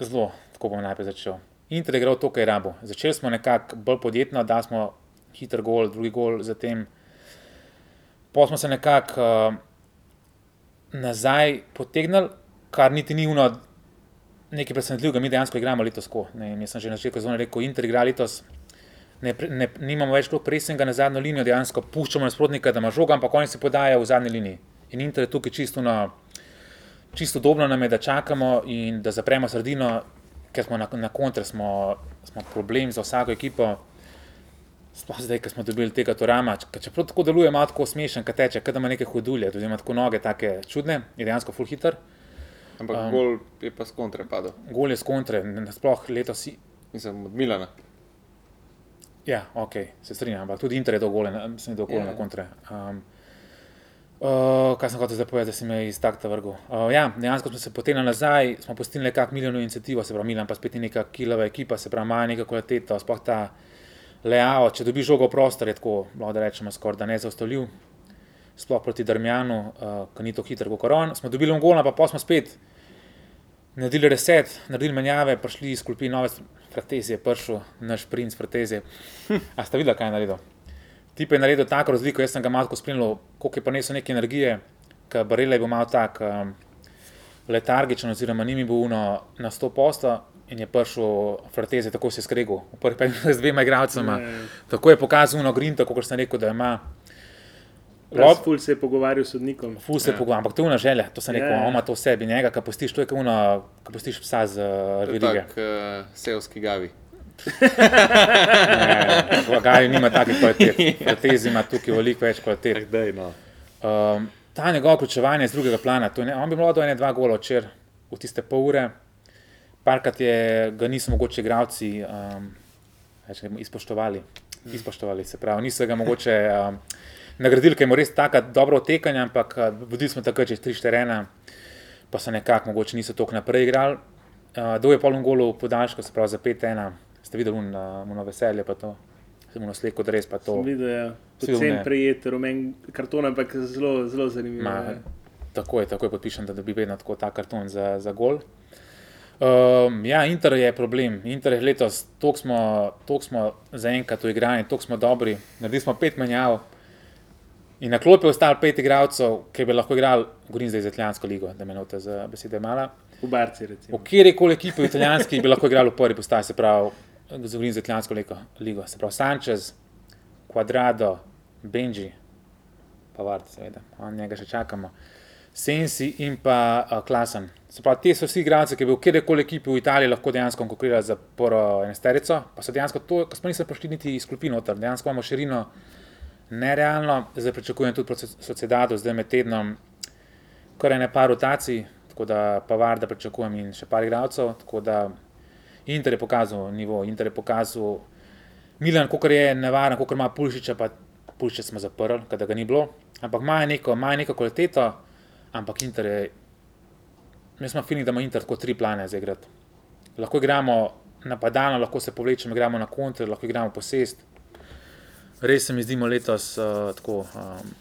zelo, tako bom najprej začel. Inter je igral to, kar je rabo. Začeli smo nekako bolj podjetno, da smo hiter gol, drugi gol, zatem pa smo se nekako uh, nazaj potegnili, kar niti ni uno nekaj presenetljivega, mi dejansko igramo letos jaz sem že na začetku sezone rekel, Inter igra letos ne, ne, nimamo več toliko presinga na zadnjo linijo, dejansko puščamo nasprotnika, da ima žogo, ampak oni se podajajo v zadnji liniji. In Inter je tukaj čisto, na, čisto udobno nam je, da čakamo in da zapremo sredino, ker smo na, na kontra, smo, smo problem za vsako ekipo. Sploh zdaj, ko smo dobili tega Torama, če- čeprav tako deluje, malo tako smešen, kaj teče, kaj da ima neke hudulje, tudi ima tako noge, take čudne, je dejansko full hitter. Ampak um, gol je pa s kontre padel, Gol je z kontre, nasploh letos mislim od Milana. Ja, ok, se strinjam, ampak tudi Inter je dolgole, sem dolgole Ja, na ja. kontre. Um, uh, kaj sem hotel zdaj povedati, da si me iz takta vrgel? Uh, ja, dejansko smo se potem nazaj, smo postili nekako Milano inicijativo, se pravi Milan, pa spet ni neka kilava ekipa, se pravi ima neka kvaliteta, sploh ta Leao, če dobi žogo prostor, je tako, da rečemo, skoraj da nezaustavljiv. Sploh proti Darmjanu, uh, ki ni tako hiter kot on. Smo dobili gola, pa, pa smo spet naredili reset, naredili menjave, prišli iz klopi nove fratezije, prišel naš princ fratezije. A ste videli, kaj je naredil? Tip je naredil tako razliko, jaz sem ga malo spremljal, koliko je prinesel neke energije, ker Barela je bil malo tak um, letargičen, oziroma ni mi bil uno na 100 posto in je prišel fratezije, tako se je skregal, v prvih pet minutah z dvema igralcema. Tako je pokazal uno grinta, kot sem rekel, da ima. Plus, ful se je pogovarjal s sodnikom. Ful se ja. pogovarjam, ampak to je una želja, to sem rekel, Ja, ja. ima to v sebi, njega, ki postiš, to je kot uno, ki postiš psa z uh, verige. Tak uh, sevski gavi. Gaj nima takih kvalitet, Fratezi ima tukaj veliko več kvalitet. Dej, no. Um, ta njegovo vključevanje z drugega plana, to je ne, on bi moral do ene dva gola včeraj v tiste pol ure. Parkrat je, ga niso mogoče igravci um, rečemo, izpoštovali, izpoštovali, se pravi, niso ga mogoče um, nagradili, ker je res tako dobro otekanje, ampak uh, vodili smo takrat čez 3-4-1, pa so nekako mogoče niso toliko naprej igrali. Uh, Dol je poln golo v podaljšku, se pravi za 5-1, ste videli un, uh, uno veselje, pa to, uno sleko, da res pa to. Sem videl, ja. Predvsem ne. prejet rumen karton, ampak zelo, zelo zanimivo. Ma, ja. tako je, tako je podpišem, da dobi vedno tako ta karton za, za gol. Um, ja, Inter je problem. Inter je letos, toliko smo, smo zaenkrat uigrani, toliko smo dobri. Naredili smo pet menjav in na klopi je ostalo pet igralcev, ki bi lahko igrali, govorim zdaj za italijansko ligo, da me note za besede mala. V Barci, recimo. V kjeri koli ekipi v italijanski bi lahko igrali v prvi postaji, se pravi, govorim za italijansko ligo, ligo. Se pravi, Sanchez, Quadrado, Benji, Pavard, seveda, on njega še čakamo. Sensi in pa uh, Klasen. Se pravi, te so vsi igralci, ki bi v kjerkoli ekipi v Italiji lahko dejansko konkurirali za prvo enesterico, pa so dejansko to, ko smo nismo prišli niti iz klopi noter, dejansko imamo širino nerealno, zdaj pričakujem tudi proti Sociedadu, zdaj med tednom kar ene par rotacij, tako da Pavarda pričakujem in še par igralcev, tako da Inter je pokazal nivo, Inter je pokazal Milan, kot je nevaren, kot ima Pulšiča, pa Pulšiča smo zaprli, ker da ga ni bilo, ampak ima neko, ima neko kvaliteto, ampak Inter je, jaz imam feeling, da ima Inter tako tri plane za igrati. Lahko igramo napadalno, lahko se povlečemo, igramo na kontra, lahko igramo posest. Res se mi zdimo letos uh, tako um,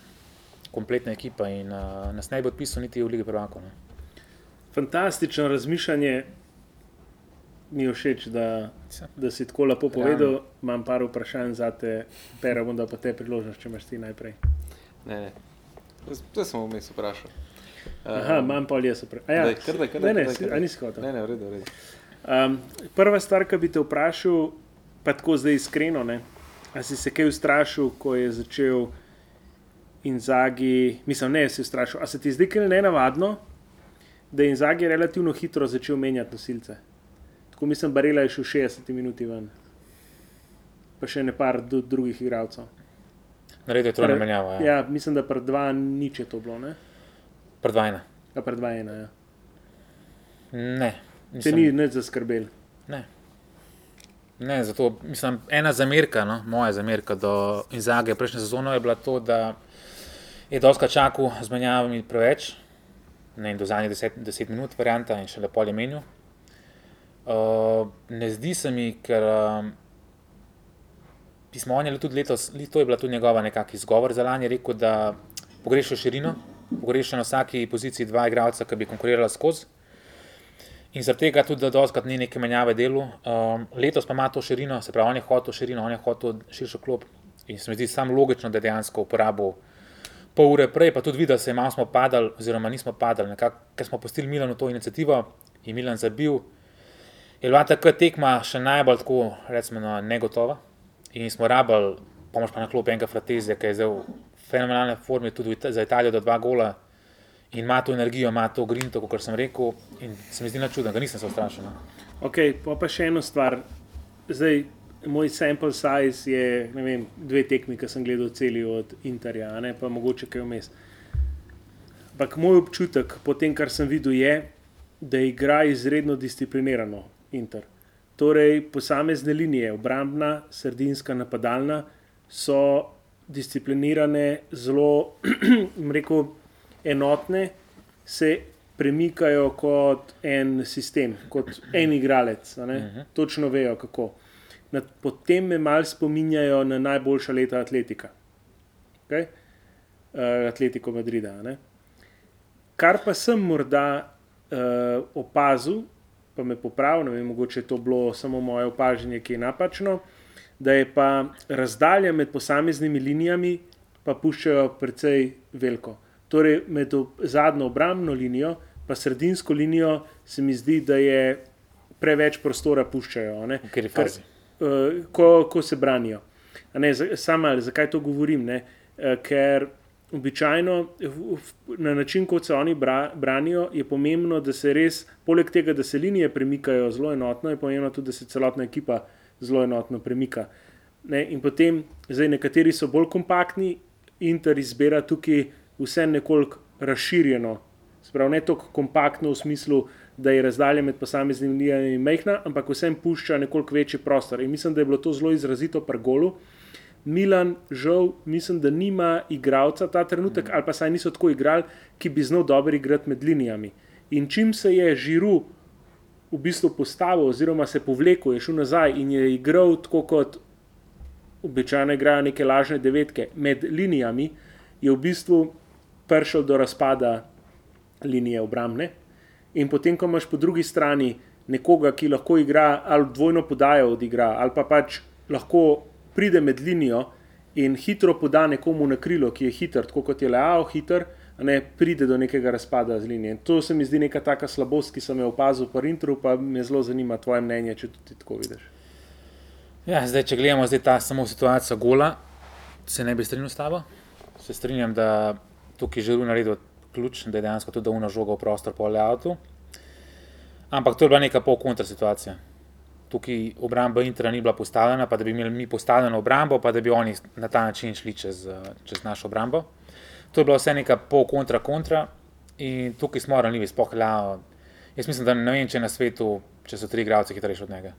kompletna ekipa in uh, nas ne bi odpisal niti v Ligi prvakov. ne. Fantastično razmišljanje. Mi je všeč, da, da si tako lepo povedal. Imam par vprašanj za te, pera bom da pa te priložnost, če imaš ti najprej. Ne, ne. To sem vmes vprašal. Aha, imam pol jaz. Ja, Daj, kar daj, kar ne, ne, kar kar nisi hotel. Ne, ne, v redu, v redu. Um, prva stvar, ki bi te vprašal, pa tako zdaj iskreno, ne, a si se kaj ustrašil, ko je začel Inzagi, mislim, ne, si ustrašil, a se ti zdi kaj nenavadno, da je Inzagi relativno hitro začel menjati nosilce. Tako mislim, Barela je šel 60 minut ven, pa še ne par do, drugih igralcev. Naredil je to namenjavo, ja. ja, mislim, da pred dva nič je to bilo, ne? Predvajna. A pred dva ena, ja. Ne. Te ni nič zaskrbel. Ne. Ne, zato mislim, ena zamerka, no, moja zamerka do Inzage prejšnje sezone je bila to, da je doska čakal z menjavami preveč, ne do zadnjih 10, 10 minut, varianta in še lepo je menil. Uh, ne zdi se mi, ker um, pismo on je tudi letos, to je bila tudi njegova nekakšen izgovor za lani, rekel, da pogreša širino, pogreša na vsaki poziciji dva igralca, ki bi konkurirala skozi. In zaradi tega tudi, da doskrat ni neke menjave delu. Um, letos pa ima to širino, se pravi, on je hotel širino, on je hotel širšo klop. In se mi zdi samo logično, da dejansko uporabil pol ure prej, pa tudi videl, da se malo smo padali, oziroma nismo padali, nekako, ker smo postili Milanu to inicijativo in Milan zabil. Je bila takrat tekma še najbolj tako, recimo, negotova. In smo rabili, pomoč pa na klop enega Fratezija, ki je zdaj v fenomenalni formi, tudi za Italijo do dva gola. In ima to energijo, ima to grinto, kot sem rekel. In se mi zdi načudno, ga nisem se ustrašil. No. Ok, pa, pa še eno stvar. Zdaj, moj sample size je vem, dve tekmi, ki sem gledal celi od Interja, ne pa mogoče kaj vmes. Ampak moj občutek, po tem, kar sem videl, je, da igra izredno disciplinirano Inter. Torej, posamezne linije, obrambna, sredinska, napadalna, so disciplinirane, zelo, rekel, enotne, se premikajo kot en sistem, kot en igralec. a ne. Točno vejo, kako. Na, potem me malo spominjajo na najboljša leta atletika. Okay? Uh, Atletiko Madrida. Ne? Kar pa sem morda uh, opazil, pa me popravil, ne vem, mogoče je to bilo samo moje opažanje, ki je napačno, da je pa razdalja med posameznimi linijami pa puščajo precej veliko. Torej, med zadnjo obrambno linijo pa sredinsko linijo se mi zdi, da je preveč prostora puščajo. ne. V kateri Ker- fazi? eh, ko, ko se branijo. A Ne, sama, zakaj to govorim? Ne? Eh, Ker običajno na način, kot se oni bra, branijo, je pomembno, da se res, poleg tega, da se linije premikajo zelo enotno, je pomembno tudi, da se celotna ekipa zelo enotno premika. Ne? In potem, zdaj nekateri so bolj kompaktni, Inter izbira tukaj vse nekoliko razširjeno. Sprav ne tako kompaktno v smislu, da je razdalja med posameznimi linijami majhna, ampak vsem pušča nekoliko večji prostor. In mislim, da je bilo to zelo izrazito pri golu. Milan, žal, mislim, da nima igralca ta trenutek, ali pa saj niso tako igrali, ki bi znal dobro igrati med linijami. In čim se je žiru v bistvu postavil, oziroma se povlekel, je šel nazaj in je igral tako kot običajno igrajo neke lažne devetke med linijami, je v bistvu prišel do razpada linije obrambne. In potem, ko imaš po drugi strani nekoga, ki lahko igra ali dvojno podajo odigra, ali pa pač lahko pride med linijo in hitro poda nekomu na krilo, ki je hiter, tako kot je Leao hiter, a ne pride do nekega razpada z linije. In to se mi zdi neka taka slabost, ki sem jo opazil pri Intru, pa me zelo zanima tvoje mnenje, če tudi tako vidiš. Ja, zdaj, če gledamo zdaj ta samo situacijo gola, se ne bi strinjal s tabo. Se strinjam, da tukaj že naredil ključ, da je dejansko tudi uno žogo v prostor po leautu. Ampak to je bila neka pol-kontra situacija. Tukaj obramba Intera ni bila postavljena, pa da bi imeli mi postavljeno obrambo, pa da bi oni na ta način šli čez, eh, čez našo obrambo. To je bila vse neka pol-kontra-kontra in tukaj smo ranljivi, sploh Leao. Jaz mislim, da ne vem, če na svetu, če so tri igralce hitrejši od njega.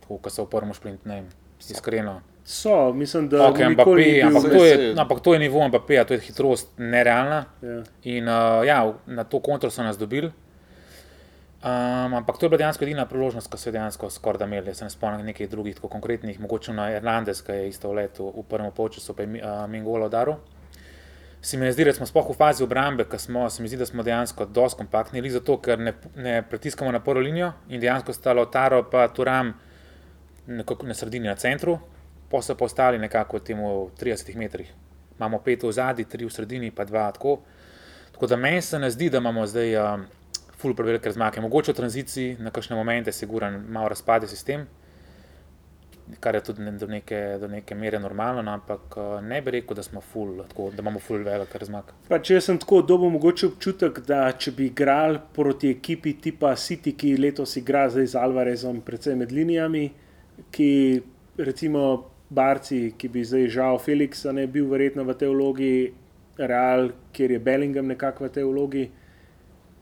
Tako, ko so v prvem šprintu, ne vem, iskreno. So, mislim, da Okay, Mbappé, ampak, to je, ampak to je nivo Mbappéja, to je hitrost nerealna. Ja. In uh, ja, na to kontro so nas dobili. Um, ampak to je bila dejansko edina priložnost, ko so jo dejansko skoraj da imeli. Jaz se ne spomnim nekih drugih tako konkretnih, mogoče na Hernandez, ki je isto v letu v prvem polčasu, pa je uh, Mingola udaril. Se mi zdi, da smo sploh v fazi obrambe, ker smo, se mi zdi, da smo dejansko dosti kompaktni, ali zato, ker ne, ne pritiskamo na prvo linijo in dejansko sta Lautaro pa Turam nekako na sredini, na centru, pa so pa ostali nekako temu v 30 metrih. Imamo pet v zadnji, tri v sredini, pa dva tako. Tako da meni se ne zdi, da imamo zdaj um, ful prevelike razmake. Mogoče v tranziciji na kakšne momente, siguran, malo razpade sistem, kar je tudi do, neke, do neke mere normalno, no, ampak uh, ne bi rekel, da, smo ful, tako, da imamo ful velike razmake. Pa če sem tako dobil mogoče občutek, da če bi igrali proti ekipi tipa City, ki letos igra zdaj z Alvarezom, predvsem med linijami, ki recimo Barci, ki bi zdaj žal Felixa ne bil verjetno v tej vlogi, Real, kjer je Bellingham nekako v tej vlogi,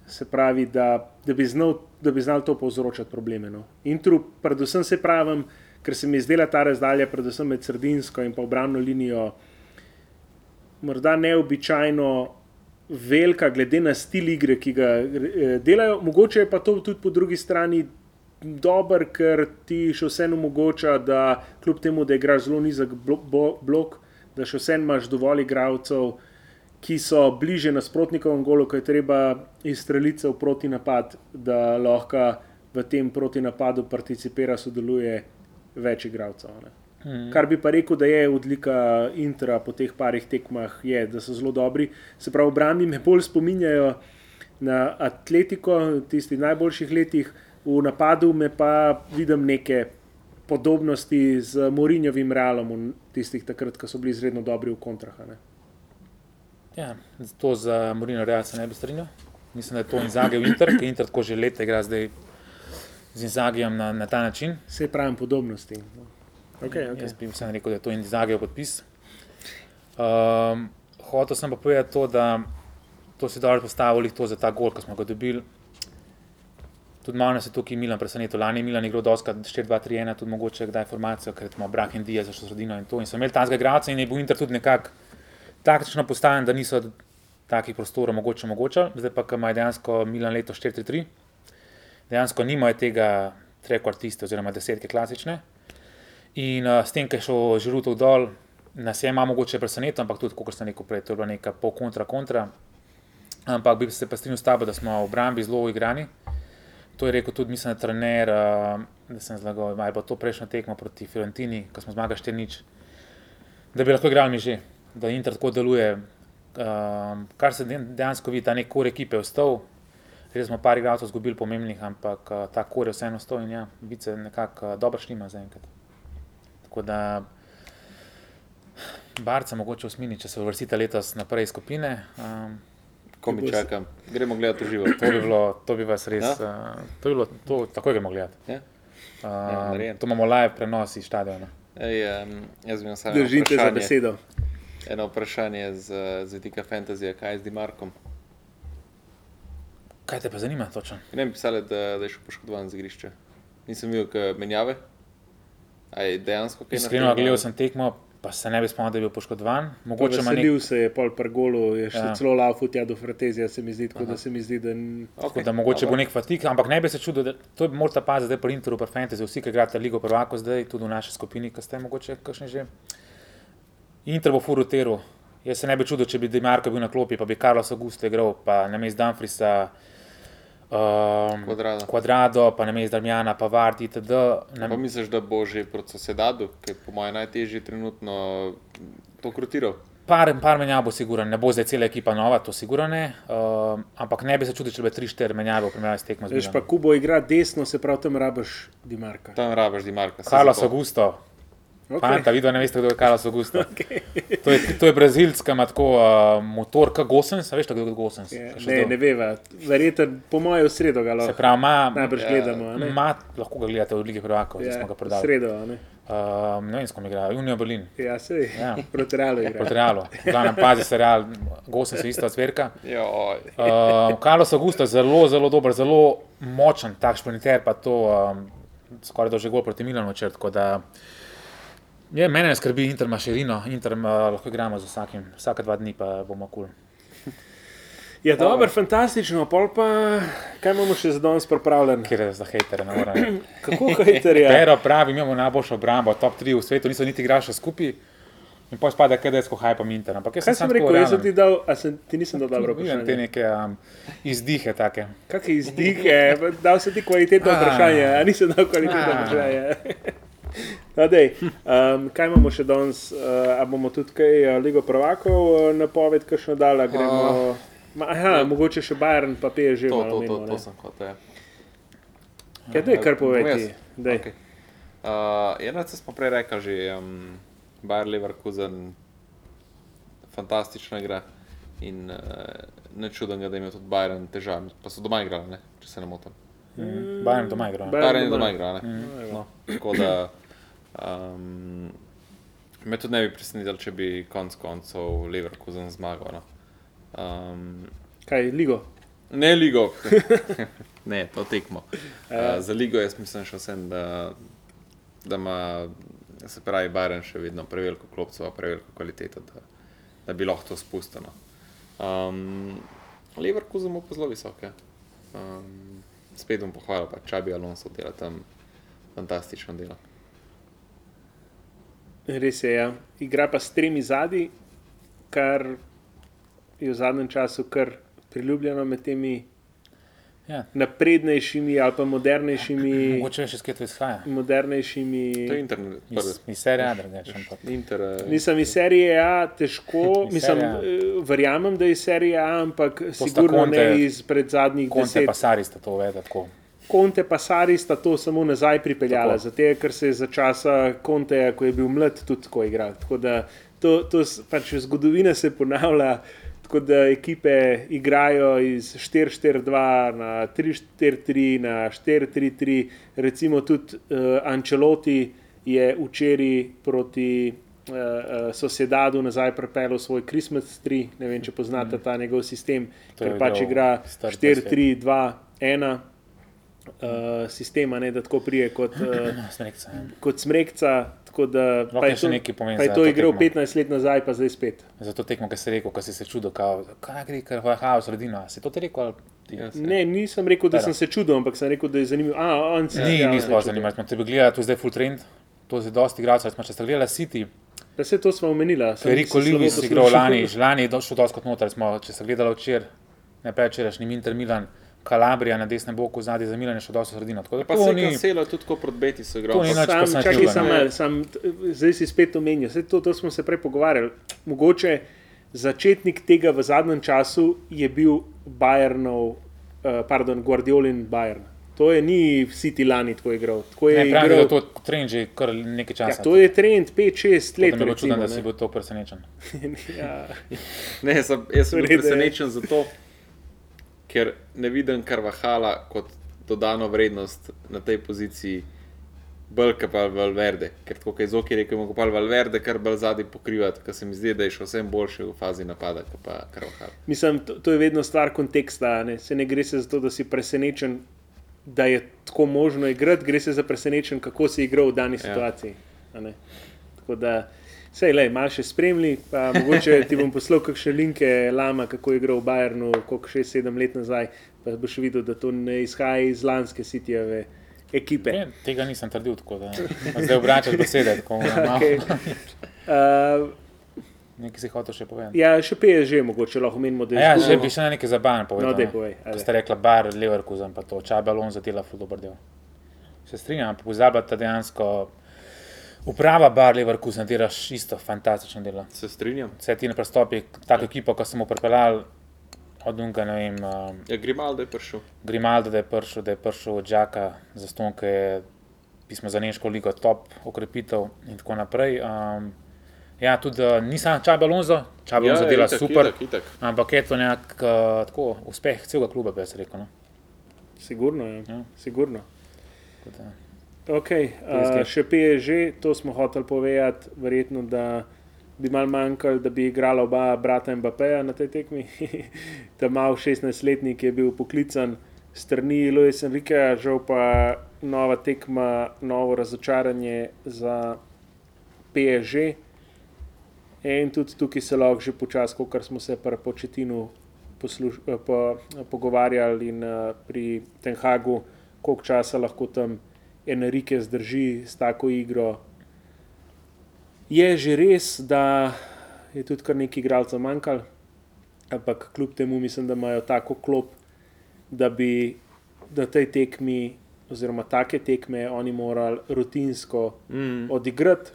se pravi, da, da, bi, znal, da bi znal to povzročati probleme. No. Intru, predvsem se pravim, ker se mi je zdela ta razdalja, predvsem med sredinsko in pa obrambno linijo, morda neobičajno velika, glede na stil igre, ki ga eh, delajo. Mogoče je pa to tudi po drugi strani dober, ker ti še vseeno omogoča, da kljub temu, da igraš zelo nizek blok, da še vseeno imaš dovolj igralcev, ki so bliže nasprotnikovem golu, ko je treba izstreliti v proti napad, da lahko v tem proti napadu participira, sodeluje več igralcev. Mm. Kar bi pa rekel, da je odlika Intra po teh parih tekmah, je, da so zelo dobri. Se pravi, obrambi me bolj spominjajo na Atletiko v tistih najboljših letih, v napadu me pa vidim neke podobnosti z Morinjovim realom, v tistih takrat, ko so bili izredno dobri v kontrah. ne. Ja, to za Morino Real se ne bi strinjal. Mislim, da je to Inzaghi v Inter, ki Inter tako že leta igra zdaj z Inzagijem na, na ta način. Vse pravim podobnosti. no. Okay, okay. Jaz bi vseeno rekel, da je to Inzagijev podpis. Um, hotel sem pa povedati to, da to si dobro postavili to za ta gol, ki smo ga dobili. Tudi malo nas je tukaj Milan presenetil. Lani je Milan igral doska 4-2-3-1, tudi mogoče kdaj formacijo, ker ima Brak in Diaz za sredino in to. In so imeli tanskega igralca in je bil Inter tudi nekako taktično postavljen, da niso takih prostorov mogoče omogočali. Zdaj pa, ko ima dejansko Milan leto 4-3-3, dejansko nimajo tega trekvartiste oziroma desetke klasične. In uh, s tem, ker je šel žirutov dol, nas je malo mogoče presenetil, ampak tudi, kot sem rekel prej, to je bila neka pol kontra kontra. Ampak bi se pa strinjal s tabo, da smo v obrambi zelo igrani. To je rekel tudi, mislim, da trener, uh, da sem zlagal, ali pa to prejšnjo tekmo proti Fiorentini, ko smo zmagali 4-0, da bi lahko igrali mi že, da Inter tako deluje. Um, kar se de- dejansko vidi, ta nek kor ekipe je vstal. Res smo par igralcev izgubili pomembnih, ampak uh, ta kor je vseeno stal in ja, vice nekako uh, dobro šlima zaenkrat. Tako da Barca mogoče osmini, če se uvrstite letos naprej iz skupine. Um, Ko mi čakam, gremo gledati v živo. to, bi bilo, to bi vas res, Ja? uh, to bi bilo, to, takoj gremo gledati. Ja? Uh, narejeno. to imamo live prenos iz stadiona. Ej, um, jaz bi imel samo Držite za besedo. Eno vprašanje z, z vidika fantazije, kaj je z Dimarkom. Kaj te pa zanima točno? Ne bi pisali, da, da je šel poškodovan z igrišča. Nisem videl kaj menjave. A je dejansko kaj Iskreno gledal sem tekmo, pa se ne bi spomnil, da je bil poškodovan. Mogoče ima nek Veselil se je pol per golu, je še Ja. ja. celo laufal tja do Fratezija, se mi zdi, tako da se mi zdi, da n- Tako da mogoče bo nek fatik, ampak ne bi se čudil, da to bi morate paziti zdaj pri Interu, pri Fantasy, vsi, ki igrate Ligo prvako zdaj, tudi v naši skupini, ki ste mogoče kakšni že. Inter bo furoteru. Jaz se ne bi čudil, če bi Demarko bil na klopi, pa bi Carlos Augusto igral, pa na mestu Dumfrisa, um, Quadrado. Quadrado, pa na mestu Darmjana, pa Vardi, itd. Na, Pa misliš, da bo že proti sosedadu, ki je po mojem najtežji trenutno to krutiral? par, par menjav bo siguran, ne bo zdaj cela ekipa nova, to sigurno ne, um, ampak ne bi se čudil, če bi 3-4 menjave v primerjavi s tekmo veš pa. Kubo igra desno, se pravi, tam rabaš Dimarka. Tam rabaš Dimarka. Carlos. Augusto, Okay. Fanta, vidno ne veste, kdo je Carlos Augusto. To je, to je brazilc, ki ima tako uh, motor, kot Gosens, veš, kdo je Gosens? Je, Ja, ne, ne veva, verjetno po mojem v sredo ga Se lahko pravi, ima, najbrž gledamo. a ne? ima, lahko ga gledate v Ligi prvakov, zdaj Ja, smo ga prodali. sredo, a ne. Um, ne vem, s kom igra, Unijo Berlin. Ja, sej, Ja. proti Realu igra. Proti Realu. Glavno, pazi se Real, Gosens je ista zverka. Uh, Carlos Augusto je zelo, zelo dober, zelo močen, tak šprinter, pa to um, skoraj da že gol proti Milanu črt. tako da, Je, mene ne skrbi, Inter ima širino, Inter uh, lahko igramo z vsakim, vsake dva dni pa bomo kul. Cool. Ja, dobro, fantastično, pol pa kaj imamo še za danes pripravljen? Ker je za hejtere, ne morem. Kako hejter je? Pero pravi, imamo najboljšo obrambo, top 3 v svetu, niso niti igrali še skupaj. In pa spada, kaj da je skohaj pa Inter. Ampak jaz Kaj sem samo rekel, jaz sem ti dal, a sem, ti nisem dal dobro Vidim te vprašanje. neke um, izdihe take. Kakšne izdihe, dal sem ti kvalitetno Ah. vprašanje, a nisem dal kvalitetno Ah. vprašanje. No, dej, um, kaj imamo še danes? Uh, a bomo tudi kaj uh, Ligo prvakov uh, napoved, kakšno dala gremo? Ma, aha, mogoče še Bayern, pa pije že To, to, to, to ne. sem hotel. ja. Kaj dej, kar Bom povedi? Okay. Uh, Eno smo prej rekli, že um, Bayer Leverkusen, fantastična igra. In uh, ne čudem, da je imel tudi Bayern težave, pa so doma igrali, ne? če se ne motim. Bayern doma igra. Bayern Bayern je doma. igral. ne. No, tako da um, me tudi ne bi presenetilo, če bi konec koncev Leverkusen zmagal. No. Um, Kaj, Ligo? Ne ligo, ne, to tekmo. Uh, za ligo jaz mislim še vsem, da, da ima, se pravi, Baren še vedno preveliko klopcev, preveliko kvaliteto, da, da bi lahko to spustil. no. Um, Leverkusen ima pa zelo visoke. Um, spet bom pohvalil, pa Čabi Alonso dela tam fantastično delo. Res je, ja. igra pa s tremi zadnji, kar je v zadnjem času kar priljubljeno med temi Ja. naprednejšimi ali pa modernejšimi. Mogoče veš, iz kje to izhaja. modernejšimi. To je internet, Iz, prvi. iz serije A, drugače. Inter, eh, Mislim, iz serije A težko, mislim, eh, verjamem, da je iz serije A, ampak sta sigurno Conte- ne izpred zadnjih Konte deset. pa Sari sta to uvedli tako. Konte pa Sari sta to samo nazaj pripeljala, Tako. zato ker se je za časa Konteja, ko je bil mlad, tudi tako igral. Tako da to, to pač zgodovina se ponavlja. Tako da ekipe igrajo iz 4-4-2 na 3-4-3, na 4-3-3. Recimo tudi uh, Ancelotti je včeraj proti uh, uh, Sosedadu nazaj pripeljal svoj Christmas 3. Ne vem, če poznate ta njegov sistem, To ker pač igra star 4-3-2-1. Uh, sistema, ne, da tako prije kot, uh, Smrekca, ja. kot smrekca. Tako da Lahko pa je to, nekaj pomeni pa je to to igral tekmo. 15 let nazaj, pa zdaj spet. Zato tekmo, ki si rekel, ko si se čudil, kaj gre, ker haha v sredino. Si to ti rekel? ti? Ja, Ne, nisem rekel, da Tera. sem se čudil, ampak sem rekel, da je zanimivo. A, on se Ni, ja, ni čudi. zanimivo. Smo te gledali, tu je zdaj full trend, to je dosti igralcev. Smo če ste gledali City, Da se to smo sem slabo Lewis poslušal. igral lani, lani je došel dosti kot noter. Smo, če ste gledali včeraj, ne prečerajšnji Inter Milan, Kalabrija na desnem boku, zadnji za Milan je šel dosti v sredino. Tako Pa se ni, kancelo tudi tako proti Beti so To igrali. ni Pa nič Sam, čakaj, ne. sam, sam, zdaj si spet omenil, Saj to, to smo se prej pogovarjali. Mogoče začetnik tega v zadnjem času je bil Bayernov, uh, pardon, Guardiolin Bayern. To je ni City lani tako igral. Tako je ne pravi, da je igral. to trend že kar nekaj Ja, časa. to je trend 5-6 let. Me bo čudno, da ne. si bil to presenečen. ja. Ne, sem, jaz sem bil je- presenečen zato, ker ne vidim Karvahala kot dodano vrednost na tej poziciji. Bolj kot pa Valverde, ker tako je Zoki rekel, ima pa Valverde kar bolj zadnji pokrivati, ker se mi zdi, da je še vsem boljše v fazi napada, kot pa Karvahal. Mislim, to, to je vedno stvar konteksta. Ne, se ne gre se za to, da si presenečen, da je tako možno igrati, gre se za presenečen, kako si igral v dani situaciji. a ne. Tako da, sej, le, malo še spremlji, pa mogoče ti bom poslal kakšne linke Lama, kako je igral v Bayernu, koliko 6-7 let nazaj, pa boš videl, da to ne izhaja iz lanske sitijeve ekipe. Ne, tega nisem trdil, tako da zdaj obračaš besede. Tako. Okay. Uh, Nekaj si hotel še povedati. ja, še PSG mogoče lahko menimo, da je Ja, izgubil. že bi še na nekaj zabavno povedal. No, daj ne. povej, Ko ste rekla bar, Leverkusen, pa to, Čabe Alonso dela ful dober del. Se strinjam, pozabljate dejansko, uprava bar Leverkusen delaš isto fantastično delo. Se strinjam. Vse ti na prestopi, tako ekipo, ko sem mu pripeljal od Dunga, ne vem, um, Ja, Grimaldo je prišel. Grimaldo, je prišel, da je prišel od Džaka, za stonke je pismo za Nemško ligo top okrepitev in tako naprej. Um, ja, tudi uh, nisem Čabe Alonso, Čabe Alonso dela Ja, itak, super. Itak, itak. Ampak je to nek uh, tako, uspeh celega kluba, bi jaz rekel. No? Sigurno, ja. Ja. Sigurno. Tako da- Okay, uh, še PSG, to smo hoteli povedati, verjetno, da bi mal manjkalo, da bi igrala oba brata Mbappéja na tej tekmi. Ta mal 16-letnik je bil poklican strani Luis Enrique, žal pa nova tekma, novo razočaranje za PSG. In tudi tukaj se lahko že počasi, kot smo se pri početinu posluš, eh, po, pogovarjali in pri Tenhagu, koliko časa lahko tam Enrique zdrži s tako igro. Je že res, da je tudi kar nekaj igralcev manjkalo, ampak kljub temu mislim, da imajo tako klop, da bi na tej tekmi, oziroma take tekme, oni morali rutinsko Mm. odigrati.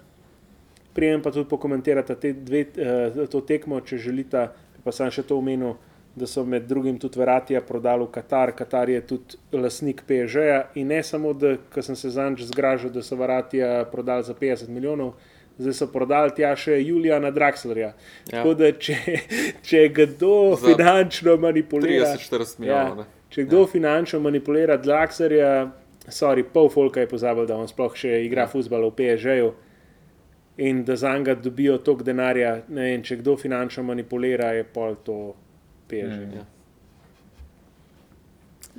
Prijem pa tudi pokomentirati te dve, eh, to tekmo, če želite. Pa sem še to omenil, da so med drugim tudi Veratija prodali v Katar. Katar je tudi lasnik PSG-ja in ne samo, da sem se zanj zgražal, da so Veratija prodali za 50 milijonov. Zdaj so prodali tja še Julijana Draxlerja. Ja. Tako da, če, če kdo Za finančno manipulira, 30-40 milijonov. Ja, če kdo ja. finančno manipulira Draxlerja, sorry, pol folka je pozabil, da on sploh še igra futbol v PSG-ju in da za njega dobijo toliko denarja. Ne vem, če kdo finančno manipulira, je pol to PSG. Mm. Ja.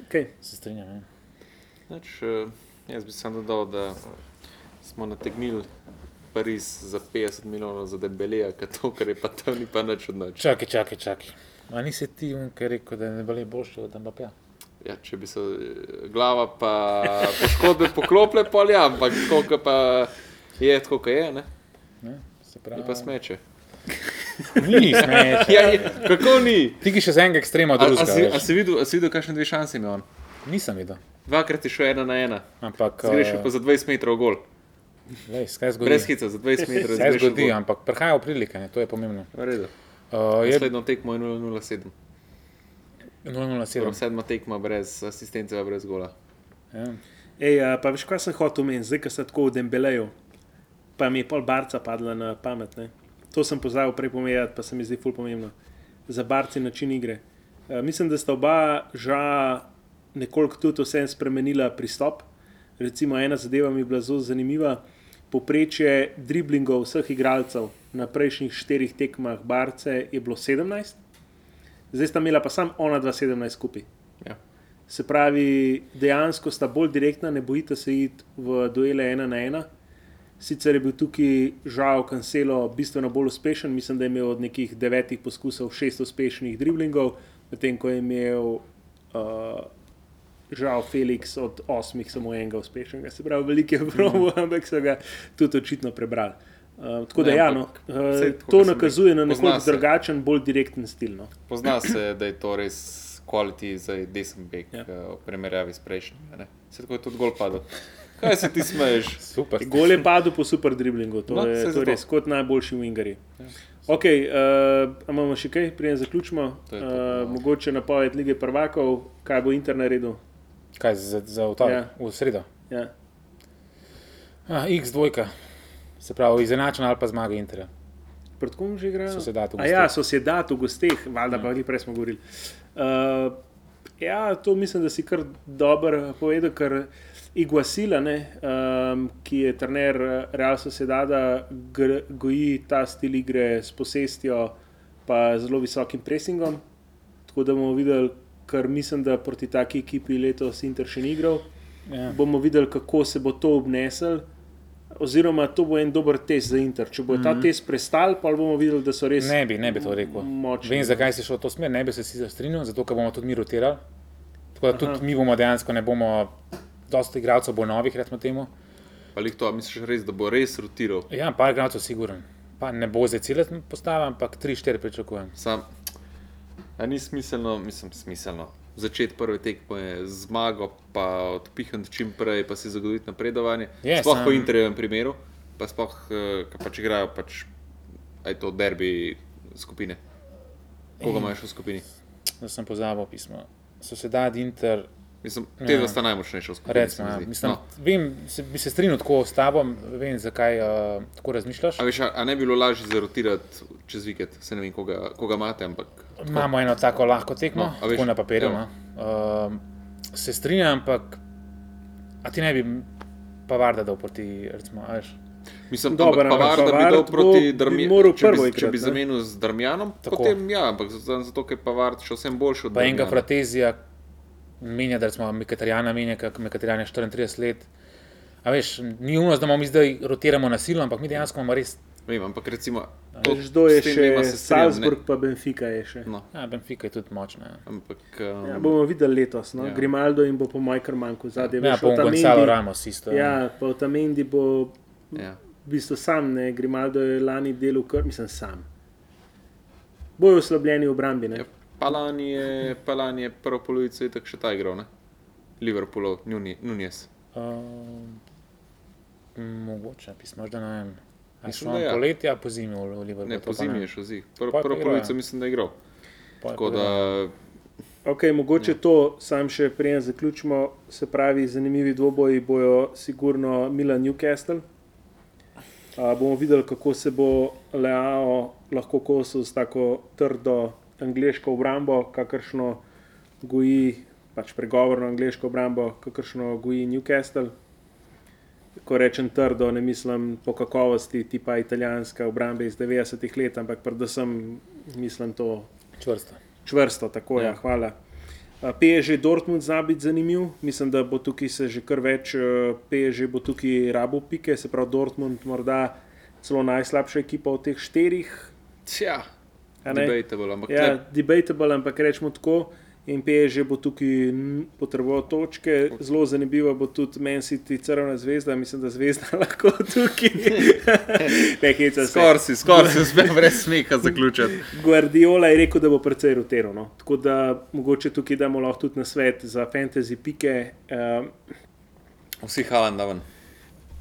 Okay. Se strinjam. Ja. Nač, uh, jaz bi samo dodal, da smo nategnili Pariz za 50 milijonov za debelija, ker to, kar je pa tam, ni pa nič od nič. Čakaj, čakaj, čakaj. A nisi ti, un, ki je rekel, da ne le boljši od Mbappéja? Ja, če bi se eh, glava pa poškodbe poklopile, pol ja, ampak koliko pa je, tako kot je, ne? Ne? Se pravi, pa smeče. Ni smeč. Ja, je, kako ni? Ti ki še z enega ekstrema A, a, drugega. si, a si videl, a si videl kakšne dve šanse ima on? Nisem videl. Dvakrat je šel ena na ena, Ampak, zgrešil uh, pa za 20 metrov gol. lej? Brez hica, za 20 metrov Se zgodi, gol. ampak prihaja v prilike, ne? to je pomembno. V redu. Uh, je Naslednjo tekmo je 0-0-7. 007. Sedma tekma brez asistence, brez gola. Ja. Ej, a, pa veš, kaj sem hotel omeniti, zdaj, ko sem tako v Dembeleju, pa mi je pol barca padla na pamet. Ne? To sem pozabil prej povedati, pa se mi zdi ful pomembno. Za barci način igre. A, mislim, da sta oba ža nekoliko tudi vsem spremenila pristop. Recimo, ena zadeva mi je bila zelo zanimiva. Poprečje driblingov vseh igralcev na prejšnjih štirih tekmah Barce je bilo 17, zdaj sta imela pa samo ona 2-17 skupaj. Ja. Se pravi, dejansko sta bolj direktna, ne bojite se iti v duele ena na ena. Sicer je bil tukaj žal Cancelo bistveno bolj uspešen, mislim, da je imel od nekih devetih poskusov šest uspešnih driblingov, medtem ko je imel uh, žal Felix od osmih samo enega uspešnega. Se pravi, veliko je probo, mm. ampak so ga tudi očitno prebrali. Uh, tako da, Ne, ja, ampak no, uh, to nakazuje na nekoliko drugačen, bolj direkten stil. No. Pozna se, da je to res kvaliteti za desen beg Ja. ja. v primerjavi s prejšnjim. Se tako je tudi gol padel. Kaj se ti smeješ? Super. Gol je padel po super driblingu, to No, je, to res kot najboljši wingerji. Ja. Ok, uh, imamo še kaj, preden zaključimo. To je to, Uh, no. mogoče napoved lige prvakov, kaj bo Inter naredil. Kaj za, za torek, Ja. v sredo? Ja. Ah, X2, se pravi, izenačen ali pa zmaga Interja. Pred kom že igrajo? Sociedad v A Ja, gosteh. so se dati v gosteh, valjda pa ali prej smo govorili. Uh, ja, to mislim, da si kar dobro povedal, ker Iguasila, ne, um, ki je trener eh, Real Sociedada, goji ta stil igre s posestjo, pa zelo visokim presingom. Tako da bomo videli, kar mislim, da proti taki ekipi letos Inter še ni igral. Ja. bomo videli, kako se bo to obnesel. Oziroma, to bo en dober test za Inter. Če bo mm -hmm. ta test prestal, pa bomo videli, da so res Ne bi, ne bi to rekel. močni. Vem, zakaj si šel v to smer, ne bi se sicer strinjal, zato ker bomo tudi mi rotirali. Tako da tudi Aha. mi bomo dejansko ne bomo, dosta igralcev bo novih, recimo temu. Pa jih to, misliš res, da bo res rotiral? Ja, par igralcev siguren. Pa ne bo zdaj celet postava, ampak 3-4 pričakujem. Sam, a ni smiselno, mislim, smiselno. Začeti prve tekme z zmago, pa odpihniti čim prej, pa si zagotoviti napredovanje. Je, sploh sam- po intervjujem primeru, pa sploh, eh, ko pač igrajo, pač, aj to derbi skupine. Koga imaš v skupini? Da sem pozabil pismo. Sociedad Inter, Mislim, te Ja. dva sta najmočnejša se recimo, ja, mislim, No. vem, se, bi se strinjal tako s tabo, vem, zakaj uh, tako razmišljaš. A, veš, a, a ne bi bilo lažje zarotirati čez vikend, se ne vem, koga, koga imate, ampak Imamo eno tako lahko tekmo, No, tako na papirju. No. Uh, se strinjam, ampak a ti ne bi pavarda dal proti, recimo, a veš. Mislim, Dobar, ampak Pavar, da bi dal proti Darmijanu. Če, bi- če bi zamenil z Darmijanom, Tako. potem ja, ampak zato, ker je Pavard še vsem boljši od Pa enega Darmijana. fratezija menja, da smo Mikatarjana menja, kot Mikatarjan je 34 let. A veš, ni umno, da mi zdaj rotiramo na silo, ampak mi dejansko imamo res. Vem, ampak recimo, Veš, Kdo je še strinjam, ne. Salzburg, pa Benfica je še. No, Ja, Benfica je tudi močna. Ja. ampak um, Ja, bomo videli letos. No? Ja. Ja. Grimaldo jim bo po majkar manjku zadnje. Ja, pa Gonzalo Ramos isto. Ja, pa v Tamendi bo ja. v bistvu sam, ne? Grimaldo je lani delal, kar mislim sam. Bojo oslabljeni v obrambi. Ne? Ja, Palani je, Palani je prvo polovico itak še ta igral, ne? Liverpoolov, Nuni- Nunez. Uh, mogoče, pismo, možda ne vem. A Mislim, da ja. poletja, po zimi v Liverpoolu. Ne, po zimi je šel zig. Prvo, je pa igral, polovico ja. mislim, da je igral. Je Tako da, Ok, mogoče to, sam še preden zaključimo, se pravi, zanimivi dvoboji bojo sigurno Milan Newcastle. Uh, bomo videli, kako se bo Leao lahko kosil s tako trdo angliško obrambo, kakršno goji, pač pregovorno angliško obrambo, kakršno goji Newcastle. Ko rečem trdo, ne mislim po kakovosti tipa italijanska obramba iz 90-ih let, ampak predvsem mislim to čvrsto. Čvrsto, tako je, ja. Ja. hvala. A, PSG Dortmund zna biti zanimiv, mislim, da bo tukaj se že kar več, eh, PSG bo tukaj rabo pike, se pravi Dortmund morda celo najslabša ekipa od teh štirih. tja, A ne? debatable, ampak Ja, ja. debatable, ampak rečemo tako. In PSG bo tukaj potreboval točke, zelo zanimivo bo tudi Man City, Crvena zvezda, mislim, da zvezda lahko tukaj. Skoraj si, skoraj si uspel brez smeha zaključiti. Guardiola je rekel, da bo precej rotiral. No. Tako da mogoče tukaj damo lahko tudi na svet za fantasy pike. Um, Vsi Halanda ven.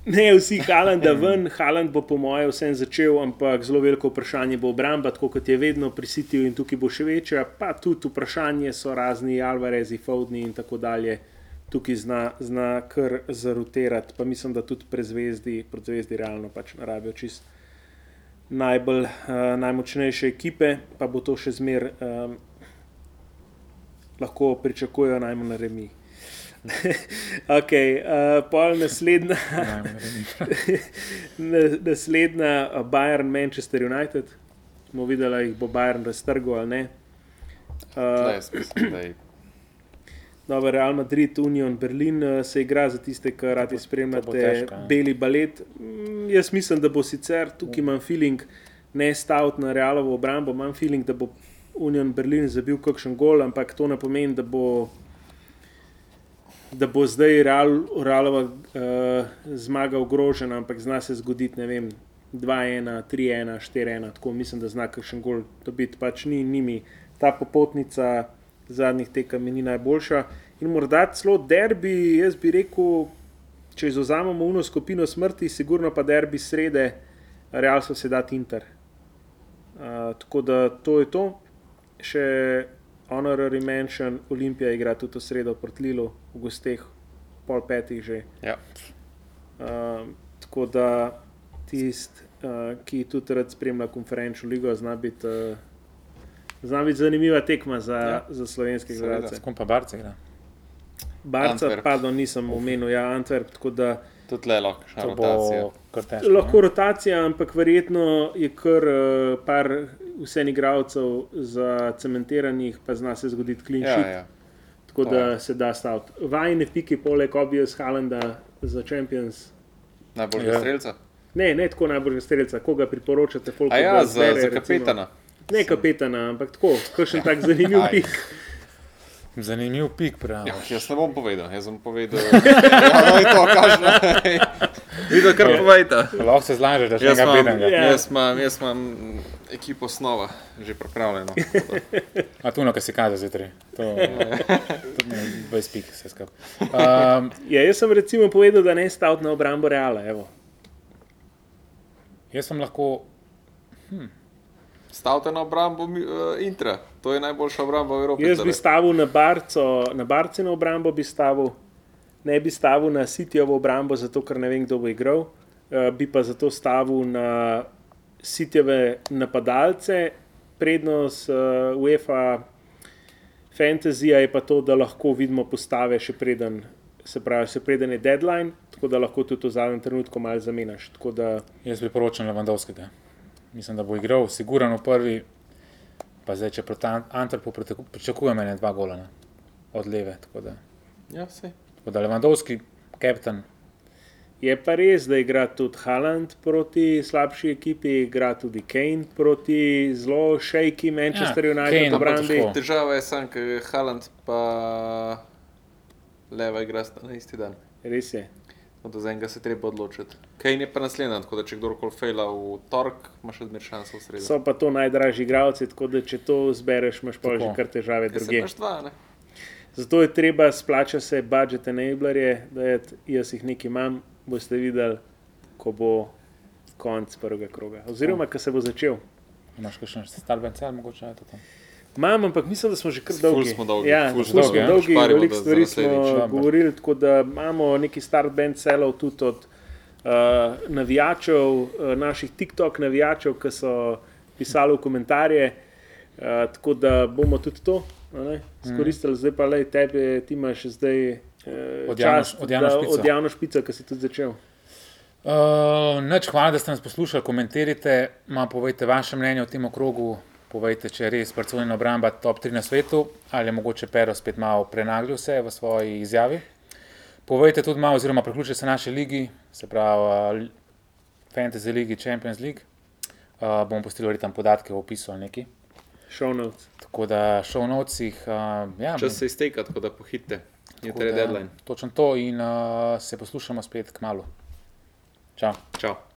Ne vsi Haaland, da ven, Haaland bo po mojem vsem začel, ampak zelo veliko vprašanje bo obramba, tako kot je vedno pri Cityju in tukaj bo še večja. Pa tudi vprašanje so razni Alvarezi, Foudni in tako dalje. tukaj zna, zna kar zarotirati. Pa mislim, da tudi prezvezdi, zvezdi realno pač ne rabijo čist najbolj, uh, najmočnejše ekipe, pa bo to še zmer, um, lahko pričakujejo najmanj remi. ok, uh, pol naslednja, naslednja uh, Bayern, Manchester United. Smo videli, da jih bo Bayern raztrgal ali ne. Uh, jaz mislim, da je Dobar, Real Madrid, Union, Berlin uh, se igra za tiste, ki radi spremljate težko, ja. beli balet. Mm, jaz mislim, da bo sicer tukaj imam feeling, ne stavt na Realovo obrambo, imam feeling, da bo Union Berlin zabil kakšen gol, ampak to ne pomeni, da bo, da bo zdaj Real, Realova uh, zmaga ogrožena, ampak zna se zgoditi, ne vem. 2-1, 3-1, 4-1, tako mislim, da zna kakšen gol dobiti, pač ni njimi. Ta popotnica zadnjih tekem ni najboljša. In morda celo derbi, jaz bi rekel, če izuzamemo uno skupino smrti, sigurno pa derbi srede, Real so se dati Inter. Uh, tako da to je to. Še honorary mention, Olimpija igra tudi v sredo proti Lilu, v gosteh, pol petih že. Ja. Uh, tako da tisti, uh, ki tudi rad spremlja konferenčno ligo, zna biti. Uh, Zna biti zanimiva tekma za, ja. Za slovenske gledalce. Skom pa Barce igra. Barca, Antwerp. pardon, nisem omenil, ja, Antwerp. tako Da, Tudi le lahko še rotacija. težko. lahko rotacija, ampak verjetno je kar uh, par vseh igralcev za cementiranih, pa zna se zgoditi Ja, klinčit. ja. Tako to da je. se da staviti. Vajne piki, poleg obvious Halanda za Champions. Najboljša Ja. strelca. Ne, ne tako najbolj streljca, koga priporočate, folk A ja, za, zbere, za recimo. kapetana. Ne kapetana, ampak tako, kakšen tak zanimiv pik. Zanimiv pik, pravi. Ja, jaz ne bom povedal, jaz bom povedal. ja, no, je to, kažno. Vidite, kar povejte. Lahko se zlažeš, da še nekaj imam, pedenga. Ja. jaz, imam, jaz imam ekipo snova že pripravljeno. A tu, no, kaj si kaže zjutraj. To je 20 pik, vse skupaj. Um, Ja, jaz sem recimo povedal, da ne staviti na obrambo Reala. Evo. jaz sem lahko, Stavite na obrambo uh, Intra, to je najboljša obramba v Evropi. Jaz bi zdajle. stavil na Barco, na Barcino obrambo bi stavil, ne bi stavil na Sitijovo obrambo, zato ker ne vem, kdo bo igral. Uh, bi pa zato stavil na Sitijeve napadalce. Prednost uh, UEFA Fantasy je pa to, da lahko vidimo postave še preden, se pravi, še preden je deadline, tako da lahko tudi v zadnjem trenutku malo zamenjaš. Tako da jaz priporočam Levandovskega. Mislim, da bo igral, siguran v prvi, pa zdaj, če proti An- Antwerpu priteku- pričakujem ene dva gola ne, od leve. Tako da, Ja, sej. tako da Levandovski, kapitan, Je pa res, da igra tudi Haaland proti slabši ekipi, igra tudi Kane proti zelo šejki Manchester Ja, United obrambi. težko. Težava je samo, ker Haaland pa leva igra na isti dan. Res je. Do enega se treba odločiti. Kane je pa naslednja, tako da če kdorkoli fejla v torek, imaš še zmer šanso v sredo. So pa to najdražji igralci, tako da če to zbereš, imaš pa že kar težave imaš dva, ne? Zato je treba splača se budžet enablerje, da je, jaz jih nekaj imam, boste videli, ko bo konc prvega kroga. Oziroma, ko se bo začel. imaš kakšen star vencel, mogoče je to tam. Imam, ampak mislim, da smo že kar Ful dolgi. smo dolgi, Ja, ful ful smo smo dolgi, ja. dolgi, veliko stvari smo govorili, tako da imamo neki start band celov tudi od uh, navijačev, uh, naših TikTok navijačev, ki so pisali v komentarje. Uh, tako da bomo tudi to izkoristili, zdaj pa le tebe, ti imaš zdaj. Uh, čast, od javno špico, ki si tudi začel. Uh, Noč hvala, da ste nas poslušali, komentirajte, ma povejte vaše mnenje o tem okrogu, povejte, če je res Barcelona obramba top 3 na svetu ali je mogoče Pero spet malo prenagljal vse v svoji izjavi. Povejte tudi malo, oziroma priključite se naši ligi, se pravi uh, Fantasy League, Champions League. Uh, bomo postili tam podatke v opisu ali neki. Show notes. Tako da show notesih, uh, ja, Čas se izteka, tako da pohite. Je torej deadline. Točno to in uh, se poslušamo spet k malu. Čau. Čau.